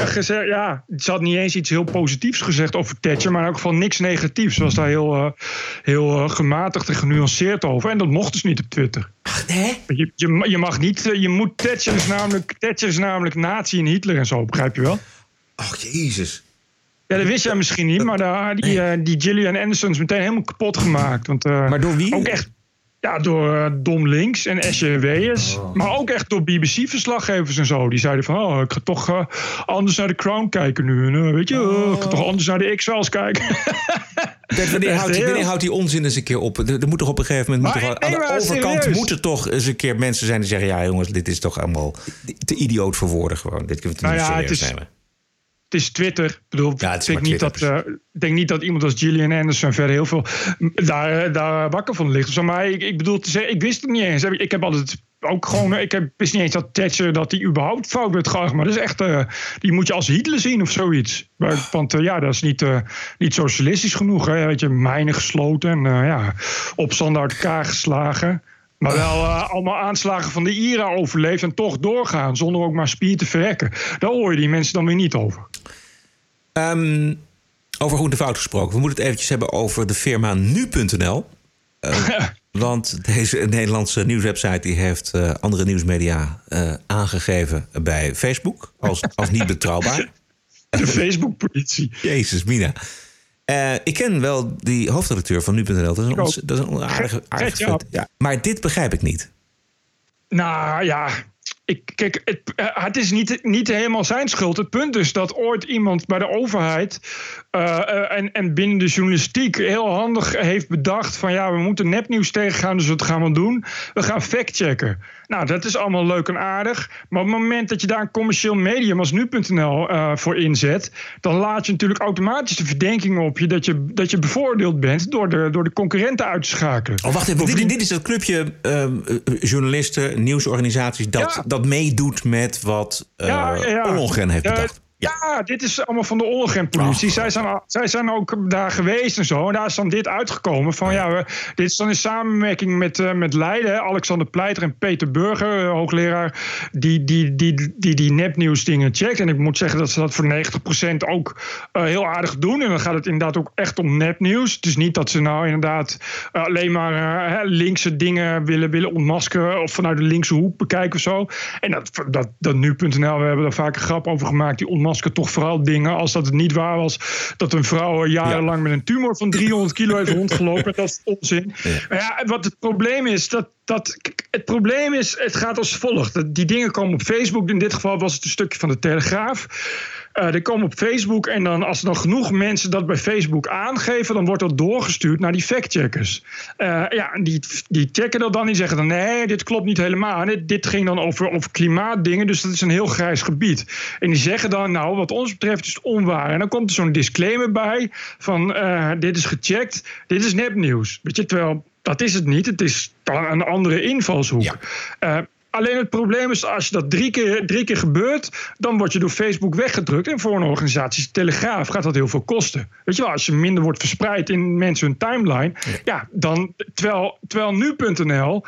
gezegd... ja, ze had niet eens iets heel positiefs gezegd over Thatcher... maar in elk geval niks negatiefs. Ze was daar heel, heel gematigd en genuanceerd over. En dat mocht dus niet op Twitter. Ach, nee? Je, je, je mag niet... je moet Thatcher is, namelijk, Thatcher is namelijk nazi en Hitler en zo, begrijp je wel? Ach, jezus. Ja, dat wist jij misschien niet, maar daar, die, uh, die Gillian Anderson is meteen helemaal kapot gemaakt. Want, uh, maar door wie? Ook echt, ja, door uh, Dom Links en Esje Wees. Oh. Maar ook echt door BBC-verslaggevers en zo. Die zeiden van, oh, ik ga toch anders naar de Crown kijken nu. En, weet je, oh. ik ga toch anders naar de X-Files kijken. Bert, wanneer, houdt wanneer houdt die onzin eens een keer op? Er, er moet toch op een gegeven moment... Maar, moet toch, nee, aan de overkant serieus. moeten toch eens een keer mensen zijn die zeggen... ja jongens, dit is toch allemaal te idioot voor woorden gewoon. Dit kunnen we nou niet ja, serieus het is, nemen. Het is Twitter. Ik bedoel, Ja, ik, denk niet dat, uh, ik denk niet dat iemand als Gillian Anderson verder heel veel daar, daar wakker van ligt. Zo, maar ik, ik bedoel, te zeggen, ik wist het niet eens. Ik heb altijd ook gewoon, ik heb, wist niet eens dat Thatcher dat die überhaupt fout werd geacht. Maar dat is echt, uh, die moet je als Hitler zien of zoiets. Want uh, ja, dat is niet, uh, niet socialistisch genoeg. Hè? Weet je, mijnen gesloten en ja, opstanden uit elkaar geslagen. Maar wel uh, allemaal aanslagen van de IRA overleefd en toch doorgaan zonder ook maar spier te verrekken. Daar hoor je die mensen dan weer niet over. Um, over goed en fout gesproken. We moeten het eventjes hebben over de firma nu.nl. Uh, want deze Nederlandse nieuwswebsite die heeft uh, andere nieuwsmedia aangegeven bij Facebook als, als niet betrouwbaar. De Facebook-politie. Jezus, Mina. Uh, ik ken wel die hoofdredacteur van nu.nl. Dat is een, ons, dat is een aardige, aardige vet. Ja. Maar dit begrijp ik niet. Nou ja, ik, kijk, het, uh, het is niet, niet helemaal zijn schuld. Het punt is dat ooit iemand bij de overheid uh, uh, en, en binnen de journalistiek heel handig heeft bedacht: van ja, we moeten nepnieuws tegengaan, dus wat gaan we doen? We gaan factchecken. Nou, dat is allemaal leuk en aardig. Maar op het moment dat je daar een commercieel medium als nu.nl uh, voor inzet, dan laat je natuurlijk automatisch de verdenking op je dat je, dat je bevoordeeld bent door de, door de concurrenten uit te schakelen. Oh, wacht even. Dit, dit is dat clubje uh, journalisten, nieuwsorganisaties dat, ja. dat meedoet met wat uh, ja, heeft bedacht. Ja. ja. dit is allemaal van de Ollongren-politie. Oh. Zij, zijn, zij zijn ook daar geweest en zo. En daar is dan dit uitgekomen. Van, ja, we, dit is dan in samenwerking met, uh, met Leiden. Alexander Pleiter en Peter Burger, uh, hoogleraar... die die, die, die, die nepnieuws dingen checkt. En ik moet zeggen dat ze dat voor 90% ook uh, heel aardig doen. En dan gaat het inderdaad ook echt om nepnieuws. Het is niet dat ze nou inderdaad alleen maar linkse dingen willen, willen ontmaskeren... of vanuit de linkse hoek bekijken of zo. En dat, dat, dat nu.nl, we hebben daar vaak een grap over gemaakt... die ontmaskeren toch vooral dingen als dat het niet waar was dat een vrouw jarenlang ja. met een tumor van 300 kilo heeft rondgelopen. dat is onzin. Ja. Maar ja, wat het probleem is, dat, dat, het probleem is, het gaat als volgt. Die dingen komen op Facebook. In dit geval was het een stukje van de Telegraaf. Uh, die komen op Facebook en dan, als er dan genoeg mensen dat bij Facebook aangeven, dan wordt dat doorgestuurd naar die factcheckers. Uh, ja, die, die checken dat dan, die zeggen dan nee, dit klopt niet helemaal. Dit, dit ging dan over, over klimaatdingen, dus dat is een heel grijs gebied. En die zeggen dan, nou, wat ons betreft is het onwaar. En dan komt er zo'n disclaimer bij van uh, dit is gecheckt, dit is nepnieuws. Weet je, terwijl dat is het niet. Het is een andere invalshoek. Ja. Alleen het probleem is, als je dat drie keer, drie keer gebeurt, dan word je door Facebook weggedrukt. En voor een organisatie, Telegraaf, gaat dat heel veel kosten. Weet je wel, als je minder wordt verspreid in mensen hun timeline, ja, dan, terwijl, terwijl nu.nl.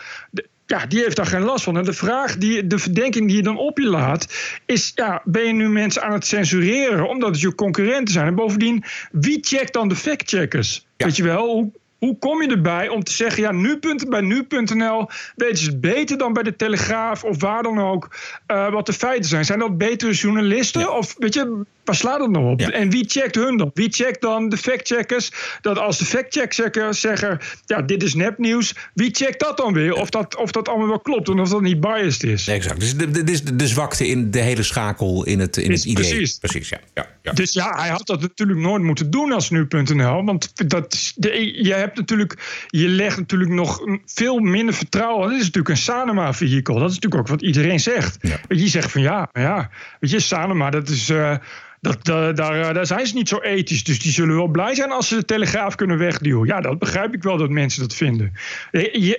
Ja, die heeft daar geen last van. En de vraag, die, de verdenking die je dan op je laat, is: ja, ben je nu mensen aan het censureren omdat het je concurrenten zijn? En bovendien, wie checkt dan de factcheckers? Weet je wel, hoe, kom je erbij om te zeggen, ja, nu bij nu.nl weten ze het beter dan bij de Telegraaf of waar dan ook uh, wat de feiten zijn? Zijn dat betere journalisten? Of weet je, waar slaat het nou op? En wie checkt hun dan? Wie checkt dan de factcheckers? Dat als de factcheckers zeggen, ja, dit is nepnieuws, wie checkt dat dan weer? Of dat, of dat allemaal wel klopt en of dat niet biased is? exact. Dus de, de, de, de, zwakte in de hele schakel in het, in het idee. Precies. Precies, ja. ja, ja. Dus ja, hij had dat natuurlijk nooit moeten doen als nu.nl. Want dat, de, je hebt natuurlijk, je legt natuurlijk nog veel minder vertrouwen. Dat is natuurlijk een Sanema-vehikel. Dat is natuurlijk ook wat iedereen zegt. Je zegt van ja, ja, weet je, Sanema, dat is. Uh, dat, daar, daar zijn ze niet zo ethisch. Dus die zullen wel blij zijn als ze de telegraaf kunnen wegduwen. Ja, dat begrijp ik wel dat mensen dat vinden.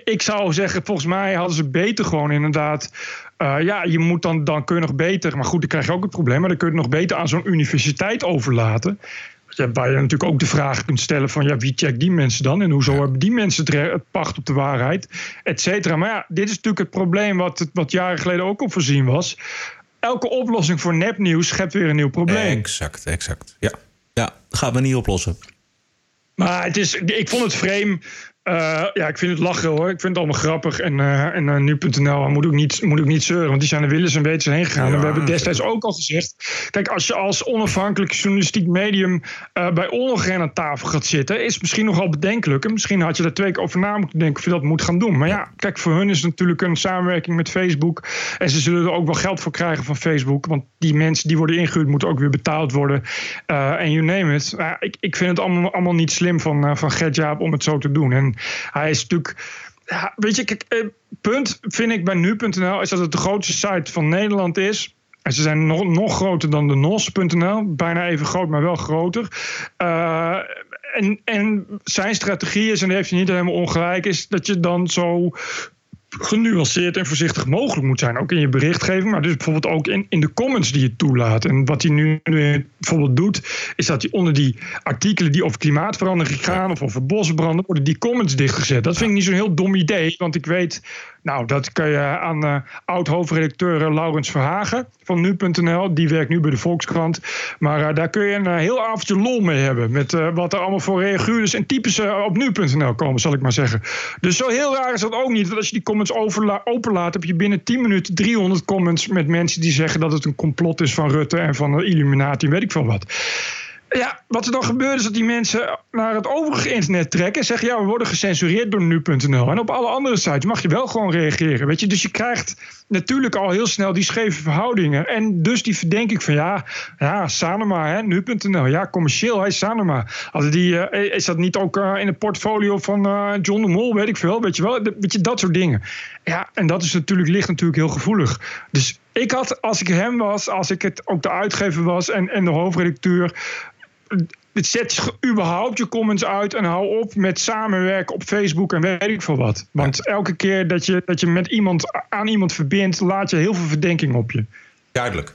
Ik zou zeggen, volgens mij hadden ze beter gewoon inderdaad. Uh, ja, je moet dan, dan kun je nog beter. Maar goed, dan krijg je ook het probleem. Maar dan kun je het nog beter aan zo'n universiteit overlaten. Ja, waar je natuurlijk ook de vraag kunt stellen van ja, wie checkt die mensen dan? En hoezo hebben die mensen het, het pacht op de waarheid? Et cetera. Maar ja, dit is natuurlijk het probleem wat, wat jaren geleden ook al voorzien was elke oplossing voor nepnieuws schept weer een nieuw probleem. Exact, exact. Ja, ja gaat me niet oplossen. Maar het is, ik vond het vreemd uh, ja, ik vind het lachen hoor. Ik vind het allemaal grappig. En, uh, en uh, nu.nl moet ook, niet, moet ook niet zeuren, want die zijn er willens en wetens heen gegaan. Ja, en we hebben destijds ook al gezegd: kijk, als je als onafhankelijk journalistiek medium bij Ollongren aan tafel gaat zitten, is misschien nogal bedenkelijk. En misschien had je daar twee keer over na moeten denken of je dat moet gaan doen. Maar ja, kijk, voor hun is het natuurlijk een samenwerking met Facebook. En ze zullen er ook wel geld voor krijgen van Facebook. Want die mensen die worden ingehuurd, moeten ook weer betaald worden. En you name it. ik, ik vind het allemaal, allemaal niet slim van, van Gert-Jaap om het zo te doen. En hij is natuurlijk. Weet je, eh, punt vind ik bij nu.nl is dat het de grootste site van Nederland is. En ze zijn nog, nog groter dan de NOS.nl. Bijna even groot, maar wel groter. Uh, en, en zijn strategie is, en daar heeft hij niet helemaal ongelijk, is dat je dan zo genuanceerd en voorzichtig mogelijk moet zijn. Ook in je berichtgeving, maar dus bijvoorbeeld ook in, in de comments die je toelaat. En wat hij nu, bijvoorbeeld doet, is dat hij onder die artikelen die over klimaatverandering gaan of over bosbranden, worden die comments dichtgezet. Dat vind ik niet zo'n heel dom idee, want ik weet, nou, dat kan je aan uh, oud-hoofdredacteur eh, Laurens Verhagen van nu.nl, die werkt nu bij de Volkskrant. Maar uh, daar kun je een heel avondje lol mee hebben. Met wat er allemaal voor reaguurders en types op nu.nl komen, zal ik maar zeggen. Dus zo heel raar is dat ook niet. Dat als je die comments openlaat, heb je binnen 10 minuten 300 comments met mensen die zeggen dat het een complot is van Rutte en van de Illuminati, weet ik veel wat. Ja, wat er dan gebeurt is dat die mensen naar het overige internet trekken en zeggen: ja, we worden gecensureerd door nu.nl. En op alle andere sites mag je wel gewoon reageren. Weet je? Dus je krijgt natuurlijk al heel snel die scheve verhoudingen. En dus die verdenking van ja, ja Sanema, nu.nl. Ja, commercieel, hij Sanema. Hadden die, uh, is dat niet ook uh, in het portfolio van uh, John de Mol, weet ik veel. Weet je wel, weet je, dat soort dingen. Ja, en dat is natuurlijk, ligt natuurlijk heel gevoelig. Dus ik had, als ik hem was, als ik het ook de uitgever was en, en de hoofdredacteur zet überhaupt je comments uit en hou op met samenwerken op Facebook en weet ik veel wat. Want elke keer dat je, dat je met iemand aan iemand verbindt, laat je heel veel verdenking op je. Duidelijk.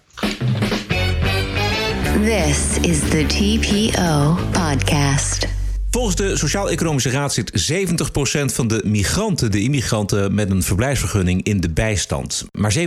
This is the TPO podcast. Volgens de Sociaal-Economische Raad zit 70% van de migranten, de immigranten met een verblijfsvergunning, in de bijstand. Maar 17%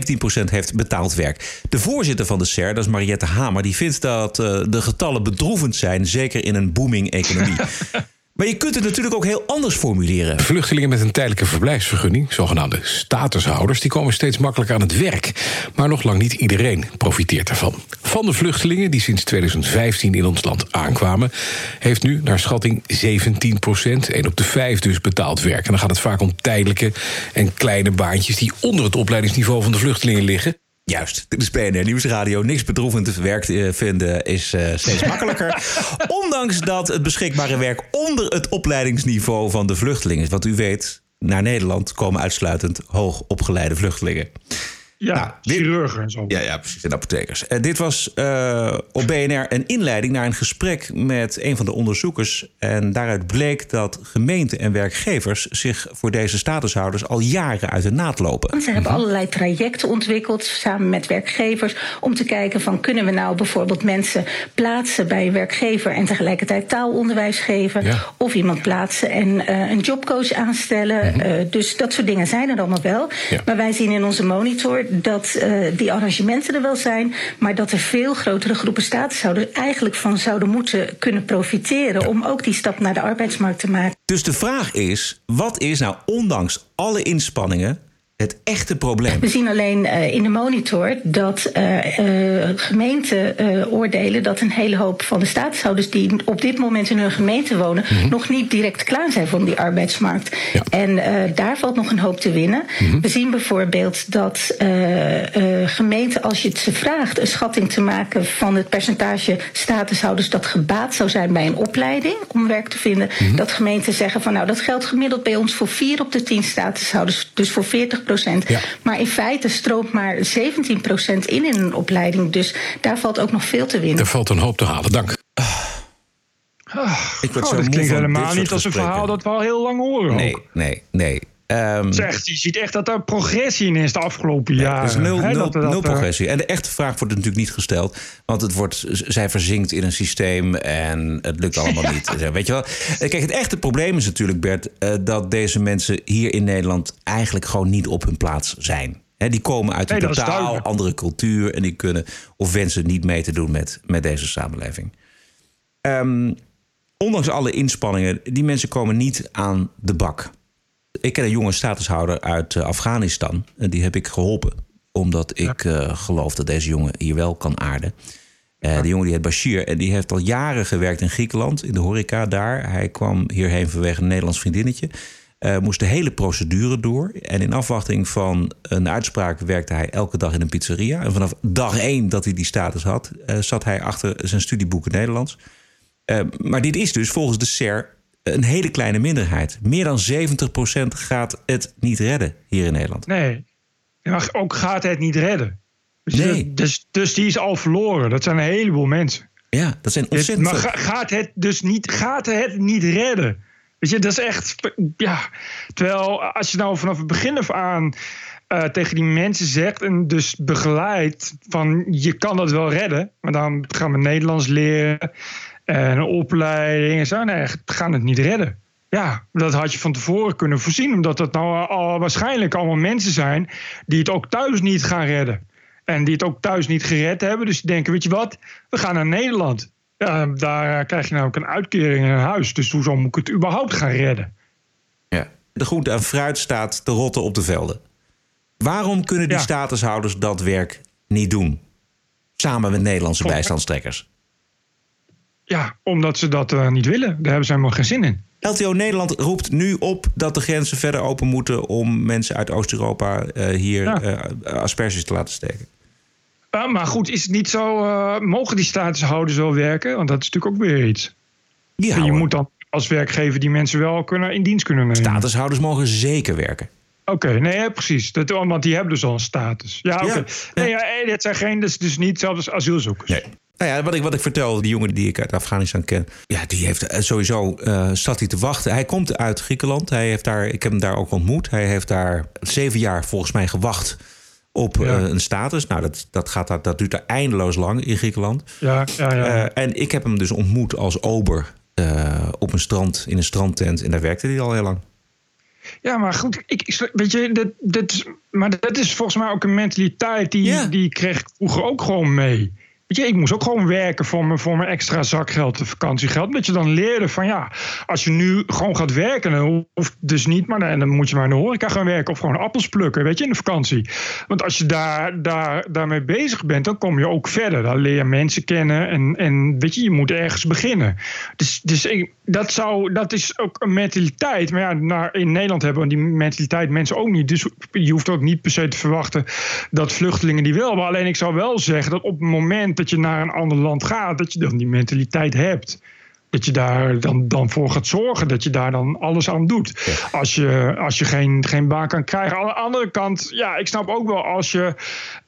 heeft betaald werk. De voorzitter van de SER, dat is Mariette Hamer, die vindt dat uh, de getallen bedroevend zijn, zeker in een booming economie. Maar je kunt het natuurlijk ook heel anders formuleren. Vluchtelingen met een tijdelijke verblijfsvergunning, zogenaamde statushouders, die komen steeds makkelijker aan het werk. Maar nog lang niet iedereen profiteert ervan. Van de vluchtelingen die sinds 2015 in ons land aankwamen, heeft nu naar schatting 17 procent, 1 op de 5 dus, betaald werk. En dan gaat het vaak om tijdelijke en kleine baantjes die onder het opleidingsniveau van de vluchtelingen liggen. Juist, dit is BNR Nieuwsradio. Niks bedroevend te verwerkt eh, vinden is eh, steeds makkelijker. Ondanks dat het beschikbare werk onder het opleidingsniveau van de vluchtelingen is. Want u weet, naar Nederland komen uitsluitend hoogopgeleide vluchtelingen. Ja, Nou, dit- chirurgen en zo. Ja, ja precies. En apothekers. Eh, dit was eh, op BNR een inleiding naar een gesprek met een van de onderzoekers. En daaruit bleek dat gemeenten en werkgevers zich voor deze statushouders al jaren uit de naad lopen. Ze hebben allerlei trajecten ontwikkeld samen met werkgevers om te kijken van kunnen we nou bijvoorbeeld mensen plaatsen bij een werkgever en tegelijkertijd taalonderwijs geven Ja. of iemand plaatsen en eh, een jobcoach aanstellen. Eh, dus dat soort dingen zijn er allemaal wel. Ja. Maar wij zien in onze monitor dat eh, die arrangementen er wel zijn, maar dat er veel grotere groepen statushouders eigenlijk van zouden moeten kunnen profiteren om ook die stap naar de arbeidsmarkt te maken. Dus de vraag is: wat is nou ondanks alle inspanningen het echte probleem? We zien alleen eh, in de monitor dat eh, eh, gemeenten oordelen dat een hele hoop van de statushouders die op dit moment in hun gemeente wonen, nog niet direct klaar zijn voor die arbeidsmarkt. En daar valt nog een hoop te winnen. We zien bijvoorbeeld dat gemeenten, als je het ze vraagt, een schatting te maken van het percentage statushouders dat gebaat zou zijn bij een opleiding om werk te vinden, dat gemeenten zeggen van nou dat geldt gemiddeld bij ons voor 4 op de 10 statushouders, dus voor 40 procent. Maar in feite stroomt maar 17 procent in in een opleiding. Dus daar valt ook nog veel te winnen. Er valt een hoop te halen. Dank. Ik word Oh, zo dat moe klinkt helemaal niet als een verhaal dat we al heel lang horen. ook. Nee, nee, Ehm, Zeg, je ziet echt dat er progressie in is de afgelopen jaren. Is nul, nul, dat- dat, nul eh, progressie. En de echte vraag wordt natuurlijk niet gesteld. Want het wordt, zij verzinkt in een systeem en het lukt allemaal niet. Weet je wel? Eh, Kijk, het echte probleem is natuurlijk, Bert... eh, dat deze mensen hier in Nederland eigenlijk gewoon niet op hun plaats zijn. Die komen uit een Nee, totaal andere cultuur... en die kunnen of wensen niet mee te doen met, met deze samenleving. Ehm, ondanks alle inspanningen, die mensen komen niet aan de bak. Ik ken een jonge statushouder uit eh, Afghanistan. En die heb ik geholpen. Omdat ik eh, geloof dat deze jongen hier wel kan aarden. Eh De jongen die heet Bashir. En die heeft al jaren gewerkt in Griekenland. In de horeca daar. Hij kwam hierheen vanwege een Nederlands vriendinnetje. Moest de hele procedure door. En in afwachting van een uitspraak werkte hij elke dag in een pizzeria. En vanaf dag één dat hij die status had... zat hij achter zijn studieboeken Nederlands. Maar dit is dus volgens de SER een hele kleine minderheid. Meer dan 70% gaat het niet redden hier in Nederland. Nee. Ja, Maar ook gaat het niet redden. Dus, Nee. dus, dus die is al verloren. Dat zijn een heleboel mensen. Ja, dat zijn ontzettend Maar ga- gaat het dus niet, gaat het niet redden? Weet je, dat is echt. Ja. Terwijl als je nou vanaf het begin af aan eh, tegen die mensen zegt en dus begeleidt van je kan dat wel redden, maar dan gaan we Nederlands leren en een opleiding en zo. Nee, we gaan het niet redden. Ja, dat had je van tevoren kunnen voorzien, omdat dat nou al waarschijnlijk allemaal mensen zijn die het ook thuis niet gaan redden. En die het ook thuis niet gered hebben. Dus die denken, weet je wat, we gaan naar Nederland. Ja, daar krijg je nou ook een uitkering in een huis. Dus hoezo moet ik het überhaupt gaan redden? Ja. De groente en fruit staat te rotten op de velden. Waarom kunnen die Ja. statushouders dat werk niet doen? Samen met Nederlandse bijstandstrekkers. Ja, omdat ze dat eh, niet willen. Daar hebben ze helemaal geen zin in. LTO Nederland roept nu op dat de grenzen verder open moeten... om mensen uit Oost-Europa eh, hier eh, asperges te laten steken. Ja, maar goed, is het niet zo... mogen die statushouders wel werken? Want dat is natuurlijk ook weer iets. Ja, en je hoor. moet dan als werkgever die mensen wel kunnen, in dienst kunnen nemen. Statushouders mogen zeker werken. Oké, nee, ja, precies. Dat, want die hebben dus al een status. Ja, oké. Nee, ja, dit zijn geen, dus, dus niet zelfs asielzoekers. Nee. Nou ja, wat ik, wat ik vertel, die jongen die ik uit Afghanistan ken... ja, die heeft eh, sowieso eh zat hij te wachten. Hij komt uit Griekenland. Hij heeft daar, ik heb hem daar ook ontmoet. Hij heeft daar zeven jaar volgens mij gewacht op Ja. eh, een status. Nou, dat, dat, gaat, dat, dat duurt er eindeloos lang in Griekenland. Ja, ja, ja. En ik heb hem dus ontmoet als ober op een strand, in een strandtent. En daar werkte hij al heel lang. Ja, maar goed, ik, weet je, dat, dat, is- maar dat is volgens mij ook een mentaliteit die, die kreeg ik vroeger ook gewoon mee. Weet je, ik moest ook gewoon werken voor mijn, voor mijn extra zakgeld en vakantiegeld. Dat je dan leerde van ja, als je nu gewoon gaat werken, dan hoeft dus niet, maar dan, moet je maar in de horeca gaan werken of gewoon appels plukken, weet je, in de vakantie. Want als je daar, daar, daarmee bezig bent, dan kom je ook verder. Dan leer je mensen kennen en, en weet je, je moet ergens beginnen. Dus, dus dat, zou, dat is ook een mentaliteit. Maar ja, naar, in Nederland hebben we die mentaliteit mensen ook niet. Dus je hoeft ook niet per se te verwachten dat vluchtelingen die wel hebben. Alleen ik zou wel zeggen dat op het moment dat je naar een ander land gaat, dat je dan die mentaliteit hebt. Dat je daar dan, dan voor gaat zorgen, dat je daar dan alles aan doet. Als je, als je geen, geen baan kan krijgen. Aan de andere kant, ja, ik snap ook wel als je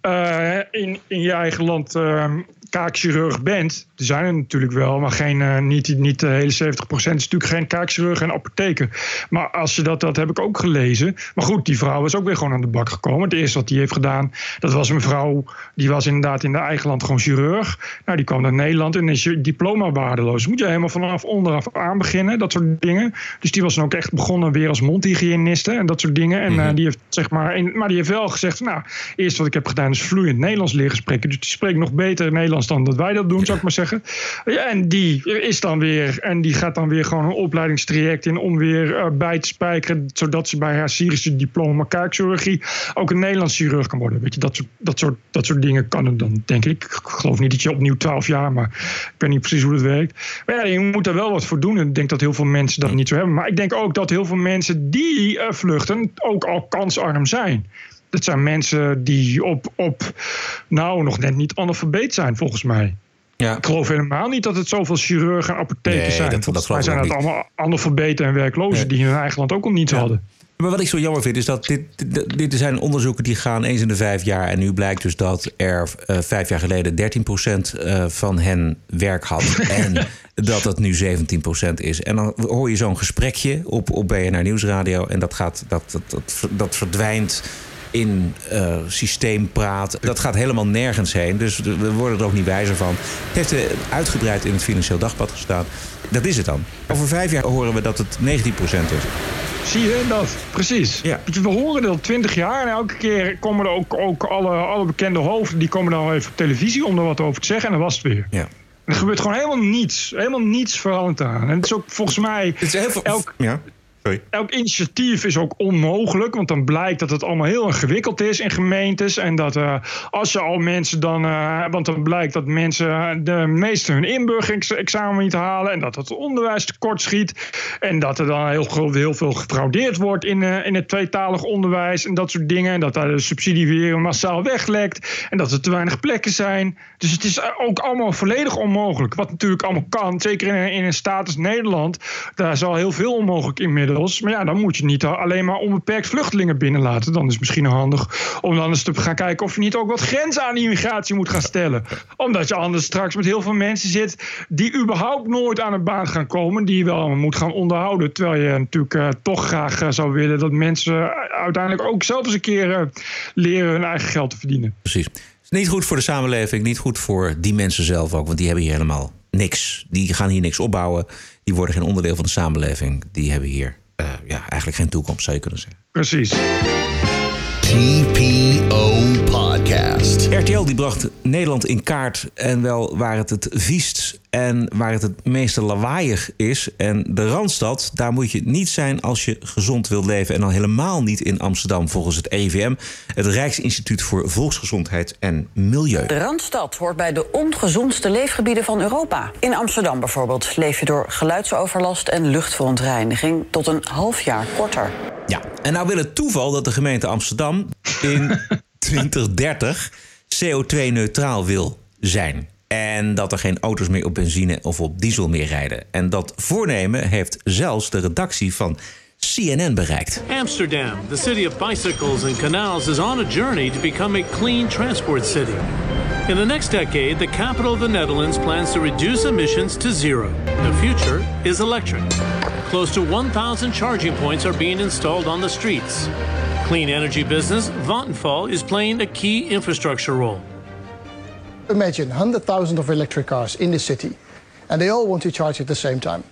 uh, in, in je eigen land uh, kaakchirurg bent, er zijn er natuurlijk wel, maar geen, uh, niet, niet de hele 70% is natuurlijk geen kaakchirurg en apotheker. Maar als je dat, dat heb ik ook gelezen. Maar goed, die vrouw is ook weer gewoon aan de bak gekomen. Het eerste wat die heeft gedaan, dat was een vrouw, die was inderdaad in de eigen land gewoon chirurg. Nou, die kwam naar Nederland en is je diploma waardeloos. moet je helemaal vanaf onderaf aan beginnen, dat soort dingen. Dus die was dan ook echt begonnen weer als mondhygiëniste en dat soort dingen. En uh, die heeft zeg maar, maar die heeft wel gezegd, nou, eerst wat ik heb gedaan is vloeiend Nederlands leren spreken. Dus die spreekt nog beter Nederlands dan dat wij dat doen, zou ik maar zeggen. En die is dan weer, en die gaat dan weer gewoon een opleidingstraject in om weer uh, bij te spijkeren, zodat ze bij haar Syrische diploma kaakchirurgie ook een Nederlands chirurg kan worden. Weet je, dat soort, dat soort, dat soort dingen kan het dan, denk ik. Ik geloof niet dat je opnieuw 12 jaar, maar ik weet niet precies hoe dat werkt. Maar ja, je moet er wel wat voor doen. En ik denk dat heel veel mensen dat niet zo hebben. Maar ik denk ook dat heel veel mensen die uh, vluchten ook al kansarm zijn. Dat zijn mensen die op, op nou, nog net niet analfabeet zijn, volgens mij. Ja. Ik geloof helemaal niet dat het zoveel chirurgen en apothekers Nee, zijn. dat- volgens dat mij geloof zijn het allemaal analfabeten en werklozen die in hun eigen land ook al niets hadden. Maar wat ik zo jammer vind is dat dit, dit, dit zijn onderzoeken die gaan eens in de vijf jaar. En nu blijkt dus dat er eh, vijf jaar geleden 13% eh, van hen werk had. en dat het nu 17% is. En dan hoor je zo'n gesprekje op, op BNR Nieuwsradio. En dat, gaat, dat, dat, dat, dat verdwijnt in eh, systeempraat. Dat gaat helemaal nergens heen. Dus we worden er ook niet wijzer van. Het heeft eh, uitgebreid in het Financieel Dagblad gestaan. Dat is het dan. Over vijf jaar horen we dat het 19% is. Zie je dat? Precies. Weet je, We horen dat al twintig jaar en elke keer komen er ook, ook alle, alle bekende hoofden... die komen dan even op televisie om er wat over te zeggen en dan was het weer. Ja. En er gebeurt gewoon helemaal niets. Helemaal niets veranderd aan. En het is ook volgens mij... elk, Ja, sorry. elk initiatief is ook onmogelijk. Want dan blijkt dat het allemaal heel ingewikkeld is in gemeentes. En dat eh, als je al mensen dan. eh, want dan blijkt dat mensen de meeste hun inburgeringsexamen niet halen. En dat het onderwijs tekort schiet. En dat er dan heel, veel gefraudeerd wordt in, eh, in het tweetalig onderwijs. En dat soort dingen. En dat daar de subsidie weer massaal weglekt. En dat er te weinig plekken zijn. Dus het is ook allemaal volledig onmogelijk. Wat natuurlijk allemaal kan. Zeker in, in een staat als Nederland. Daar is al heel veel onmogelijk inmiddels. Maar ja, dan moet je niet alleen maar onbeperkt vluchtelingen binnenlaten. Dan is het misschien handig om dan eens te gaan kijken of je niet ook wat grenzen aan immigratie moet gaan stellen. Omdat je anders straks met heel veel mensen zit die überhaupt nooit aan een baan gaan komen. Die je wel moet gaan onderhouden. Terwijl je natuurlijk eh, toch graag eh, zou willen dat mensen uiteindelijk ook zelf eens een keer eh, leren hun eigen geld te verdienen. Precies. Is niet goed voor de samenleving, niet goed voor die mensen zelf ook, want die hebben hier helemaal niks. Die gaan hier niks opbouwen, die worden geen onderdeel van de samenleving. Die hebben hier eh, ja, eigenlijk geen toekomst, zou je kunnen zeggen. Precies. TPO Podcast. RTL die bracht Nederland in kaart en wel waar het het viest en waar het het meeste lawaaiig is. En de Randstad, daar moet je niet zijn als je gezond wilt leven. En dan helemaal niet in Amsterdam volgens het RIVM, het Rijksinstituut voor Volksgezondheid en Milieu. De Randstad hoort bij de ongezondste leefgebieden van Europa. In Amsterdam bijvoorbeeld leef je door geluidsoverlast en luchtverontreiniging tot een half jaar korter. Ja, en nou wil het toeval dat de gemeente Amsterdam in 2030 CO2-neutraal wil zijn. En dat er geen auto's meer op benzine of op diesel meer rijden. En dat voornemen heeft zelfs de redactie van CNN bereikt. Amsterdam, the city of bicycles and canals, is on a journey to become a clean transport city. In the next decade, the capital of the Netherlands plans to reduce emissions to zero. The future is electric. Close to 1,000 charging points are being installed on the streets. Clean energy business Vattenfall is playing a key infrastructure role. Imagine 100,000 of electric cars in the city, and they all want to charge at the same time.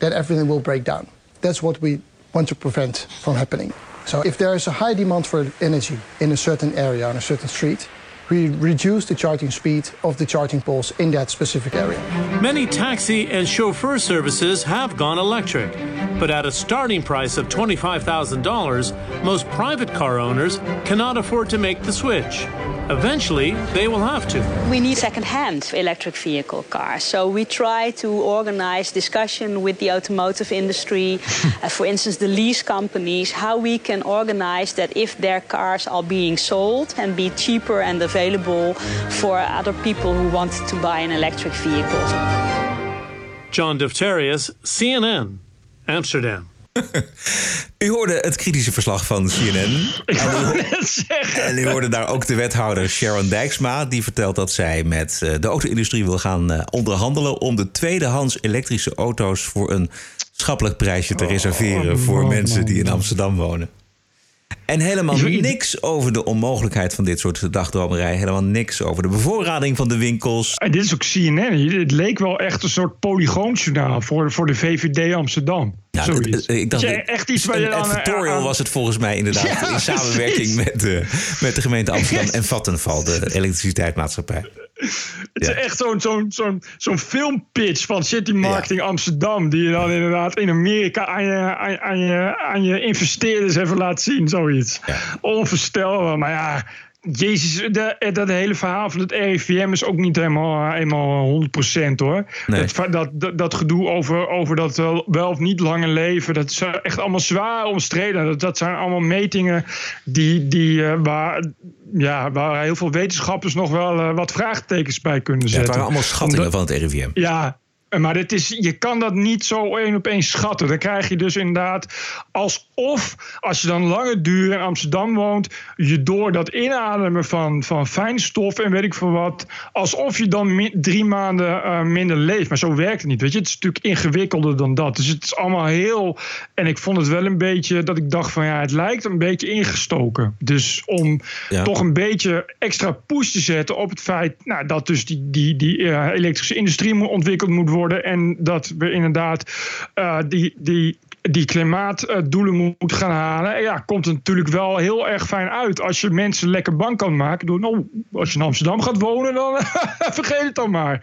Then everything will break down. That's what we want to prevent from happening. So if there is a high demand for energy in a certain area on a certain street, we reduce the charging speed of the charging poles in that specific area. Many taxi and chauffeur services have gone electric, but at a starting price of $25,000, most private car owners cannot afford to make the switch. Eventually, they will have to. We need second-hand electric vehicle cars. So we try to organize discussion with the automotive industry, uh, for instance, the lease companies, how we can organize that if their cars are being sold and be cheaper and available for other people who want to buy an electric vehicle. John Defterius, CNN, Amsterdam. U hoorde het kritische verslag van CNN. Ik en, u, net zeggen. en u hoorde daar ook de wethouder Sharon Dijksma. Die vertelt dat zij met eh, de auto-industrie wil gaan eh, onderhandelen... om de tweedehands elektrische auto's voor een schappelijk prijsje te reserveren... voor man, mensen die in. Amsterdam wonen. En helemaal niks over de onmogelijkheid van dit soort dagdromerij. Helemaal niks over de bevoorrading van de winkels. En dit is ook CNN. Het leek wel echt een soort polygoonjournaal voor, voor de VVD Amsterdam. Ja, Zoiets. ik dacht, Dat je echt iets waar je een dan, editorial aan- was het volgens mij inderdaad. Ja, in samenwerking precies. met, eh, met de gemeente Amsterdam en Vattenfall, de elektriciteitsmaatschappij. Het is echt zo'n zo'n zo'n zo'n filmpitch van City Marketing Amsterdam. Die je dan inderdaad in Amerika aan je, aan, aan je, aan je investeerders even laat zien. Zoiets. Onvoorstelbaar. Maar ja, Jezus, de, dat hele verhaal van het RIVM is ook niet helemaal, helemaal 100% hoor. Nee. Dat, dat, dat, dat gedoe over, over dat wel, of niet lange leven, dat is eh, echt allemaal zwaar omstreden. Dat, dat zijn allemaal metingen die, die, eh, waar, ja, waar heel veel wetenschappers nog wel eh, wat vraagtekens bij kunnen Ja, zetten. het waren allemaal schattingen Omdat- van het RIVM. ja, maar dit is, je kan dat niet zo één op één schatten. Dan krijg je dus inderdaad alsof, als je dan lange duur in Amsterdam woont, je door dat inademen van, van fijnstof en weet ik veel wat, alsof je dan drie maanden eh, minder leeft. Maar zo werkt het niet. Weet je, het is natuurlijk ingewikkelder dan dat. Dus het is allemaal heel. En ik vond het wel een beetje dat ik dacht van ja, het lijkt een beetje ingestoken. Dus om Ja. toch een beetje extra push te zetten op het feit nou, dat dus die, die, die eh, elektrische industrie ontwikkeld moet worden. En dat we inderdaad eh, die, die, die klimaatdoelen mo- moeten gaan halen. En ja, komt natuurlijk wel heel erg fijn uit als je mensen lekker bang kan maken. Door, nou, als je in Amsterdam gaat wonen, dan vergeet het dan maar.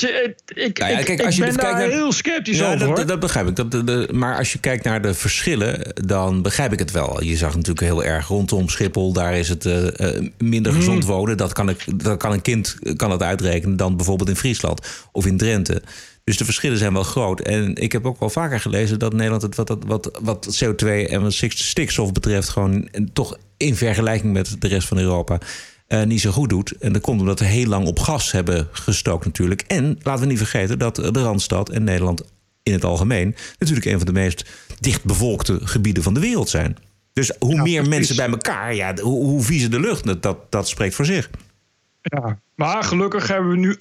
Weet je, ik, Nou ja, ik, kijk, ik als je ben daar naar- heel sceptisch Ja, over. dat, hoor. dat, dat begrijp ik. Dat, de, maar als je kijkt naar de verschillen, dan begrijp ik het wel. Je zag natuurlijk heel erg rondom Schiphol, daar is het eh, eh, minder Hmm. gezond wonen. Dat kan, ik, dat kan een kind kan dat uitrekenen dan bijvoorbeeld in Friesland of in Drenthe. Dus de verschillen zijn wel groot. En ik heb ook wel vaker gelezen dat Nederland het wat, wat, wat, wat CO2 en wat stik- stikstof betreft, gewoon eh, toch in vergelijking met de rest van Europa. Eh, niet zo goed doet. En dat komt omdat we heel lang op gas hebben gestookt natuurlijk. En laten we niet vergeten dat de Randstad en Nederland in het algemeen... natuurlijk een van de meest dichtbevolkte gebieden van de wereld zijn. Dus hoe meer mensen bij elkaar, ja, hoe, hoe viezer de lucht, dat, dat, dat spreekt voor zich. Ja, maar gelukkig hebben we nu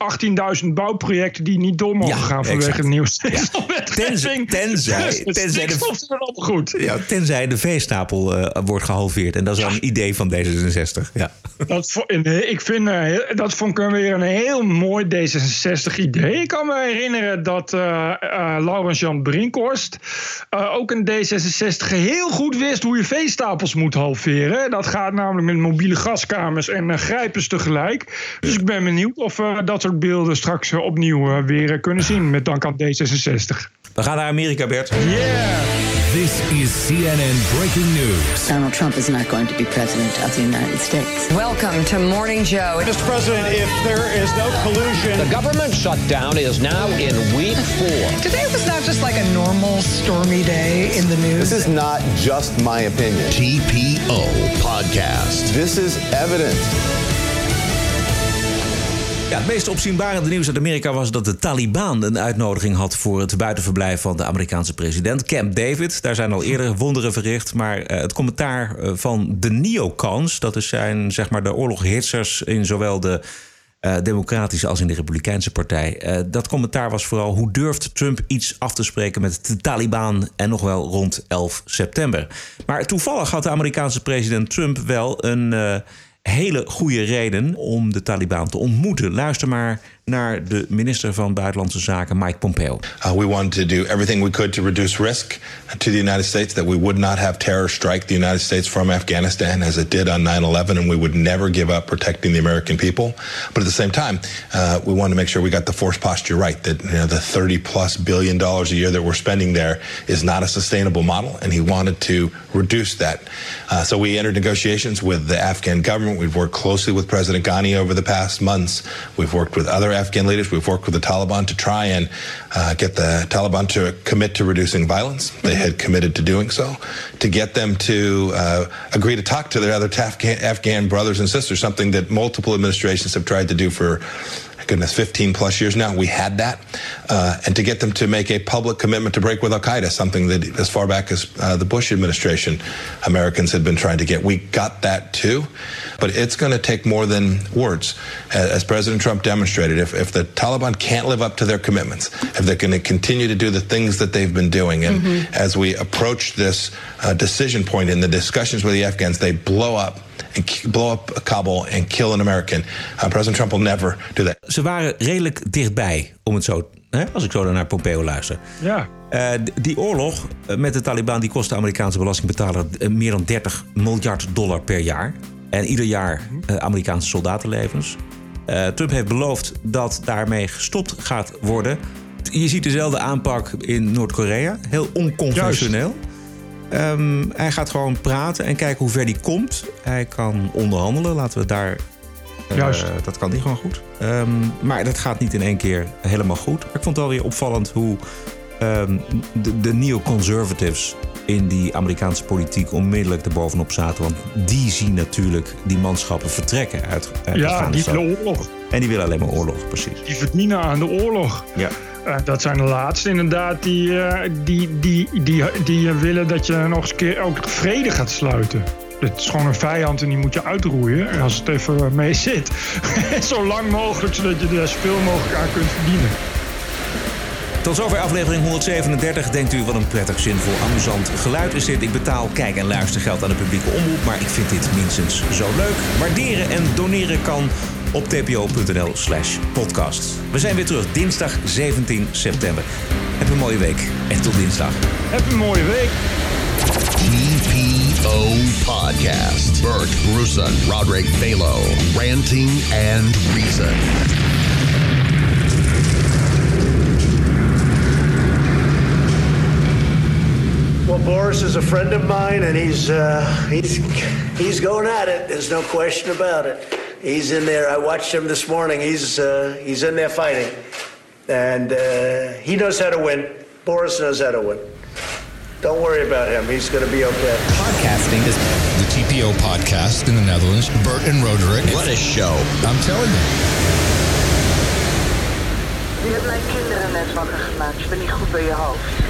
18.000 bouwprojecten die niet door mogen Ja, gaan vanwege exact. de nieuwe Tenzij, stikstofwetgeving. tenzij, het tenzij, wel allemaal goed. ja, tenzij de veestapel eh, wordt gehalveerd. En dat is een idee van D66. Ja. Dat, ik vind, eh, dat vond ik weer een heel mooi D66-idee. Ik kan me herinneren dat eh eh, Laurens-Jan Brinkhorst... ook een D66 heel goed wist hoe je veestapels moet halveren. Dat gaat namelijk met mobiele gaskamers en grijpers tegelijk. Dus ik ben benieuwd of we dat soort beelden straks opnieuw eh, weer eh, kunnen zien... met dank aan D66. We gaan naar Amerika, Bert. Yeah! This is CNN Breaking News. Donald Trump is not going to be president of the United States. Welcome to Morning Joe. Mr. President, if there is no collusion. The government shutdown is now in week four. Today was not just like a normal stormy day in the news. This is not just my opinion. TPO Podcast. This is evidence. Het meest opzienbarende nieuws uit Amerika was dat de Taliban een uitnodiging had voor het buitenverblijf van de Amerikaanse president Camp David. Daar zijn al eerder wonderen verricht, maar eh, het commentaar eh, van de neocons, dat is zijn zeg maar de oorloghitsers in zowel de eh, Democratische als in de Republikeinse partij. Dat commentaar was vooral hoe durft Trump iets af te spreken met de Taliban en nog wel rond 11 september. Maar toevallig had de Amerikaanse president Trump wel een hele goede reden om de Taliban te ontmoeten. Luister maar naar de minister van Buitenlandse Zaken, Mike Pompeo. Uh, we wanted to do everything we could to reduce risk to the United States, that we would not have terror strike the United States from Afghanistan as it did on 9 11, and we would never give up protecting the American people. But at the same time, uh, we wanted to make sure we got the force posture right, that you know, the 30 plus billion dollars a year that we're spending there is not a sustainable model, and he wanted to reduce that. Uh, so we entered negotiations with the Afghan government. We've worked closely with President Ghani over the past months. We've worked with other Afghan leaders. We've worked with the Taliban to try and uh, get the Taliban to commit to reducing violence. They had committed to doing so. To get them to uh, agree to talk to their other Afghan, Afghan brothers and sisters, something that multiple administrations have tried to do for goodness, 15 plus years now. We had that. Uh, and to get them to make a public commitment to break with Al Qaeda, something that as far back as uh, the Bush administration, Americans had been trying to get. We got that too. But it's going to take more than words. As President Trump demonstrated, if, if the Taliban can't live up to their commitments, if they're going to continue to do the things that they've been doing, and Mhm. as we approach this uh, decision point in the discussions with the Afghans, they blow up and blow up Kabul and kill an American. Uh, President Trump will never do that. Ze waren redelijk dichtbij, om het zo, hè, als ik zo naar Pompeo luister. Ja. Eh, die oorlog eh, met de Taliban die kost de Amerikaanse belastingbetaler eh, meer dan 30 miljard dollar per jaar. En ieder jaar eh, Amerikaanse soldatenlevens. Eh, Trump heeft beloofd dat daarmee gestopt gaat worden. Je ziet dezelfde aanpak in Noord-Korea. Heel onconventioneel. Ehm, hij gaat gewoon praten en kijken hoe ver hij komt. Hij kan onderhandelen. Laten we daar. eh, Juist. Dat kan niet gewoon goed. Ehm, maar dat gaat niet in één keer helemaal goed. Maar ik vond het wel weer opvallend hoe ehm, de, de neoconservatives in die Amerikaanse politiek onmiddellijk erbovenop zaten. Want die zien natuurlijk die manschappen vertrekken uit, uit Ja, die willen oorlog. En die willen alleen maar oorlog, precies. Die verdienen aan de oorlog. Ja. Eh, dat zijn de laatste inderdaad die, eh, die, die, die, die willen dat je nog eens een keer ook vrede gaat sluiten. Het is gewoon een vijand en die moet je uitroeien. En als het even mee zit. Zo lang mogelijk, zodat je er zoveel mogelijk aan kunt verdienen. Tot zover aflevering 137. Denkt u wat een prettig, zinvol, amusant geluid is dit. Ik betaal kijk- en luistergeld aan de publieke omroep, maar ik vind dit minstens zo leuk. Waarderen en doneren kan op tpo.nl slash podcast. We zijn weer terug dinsdag 17 september. Heb een mooie week en tot dinsdag. Heb een mooie week. TPO Podcast. Bert Bruson, Roderick Balo, Ranting and Reason. Well, Boris is a friend of mine, and he's uh, he's he's going at it. There's no question about it. He's in there. I watched him this morning. He's uh, he's in there fighting, and uh, he knows how to win. Boris knows how to win. Don't worry about him. He's going to be okay. Podcasting is the TPO podcast in the Netherlands. Bert and Roderick. What a show. I'm telling you. Je hebt mijn kinderen net wakker gemaakt. Je bent niet goed bij je hoofd.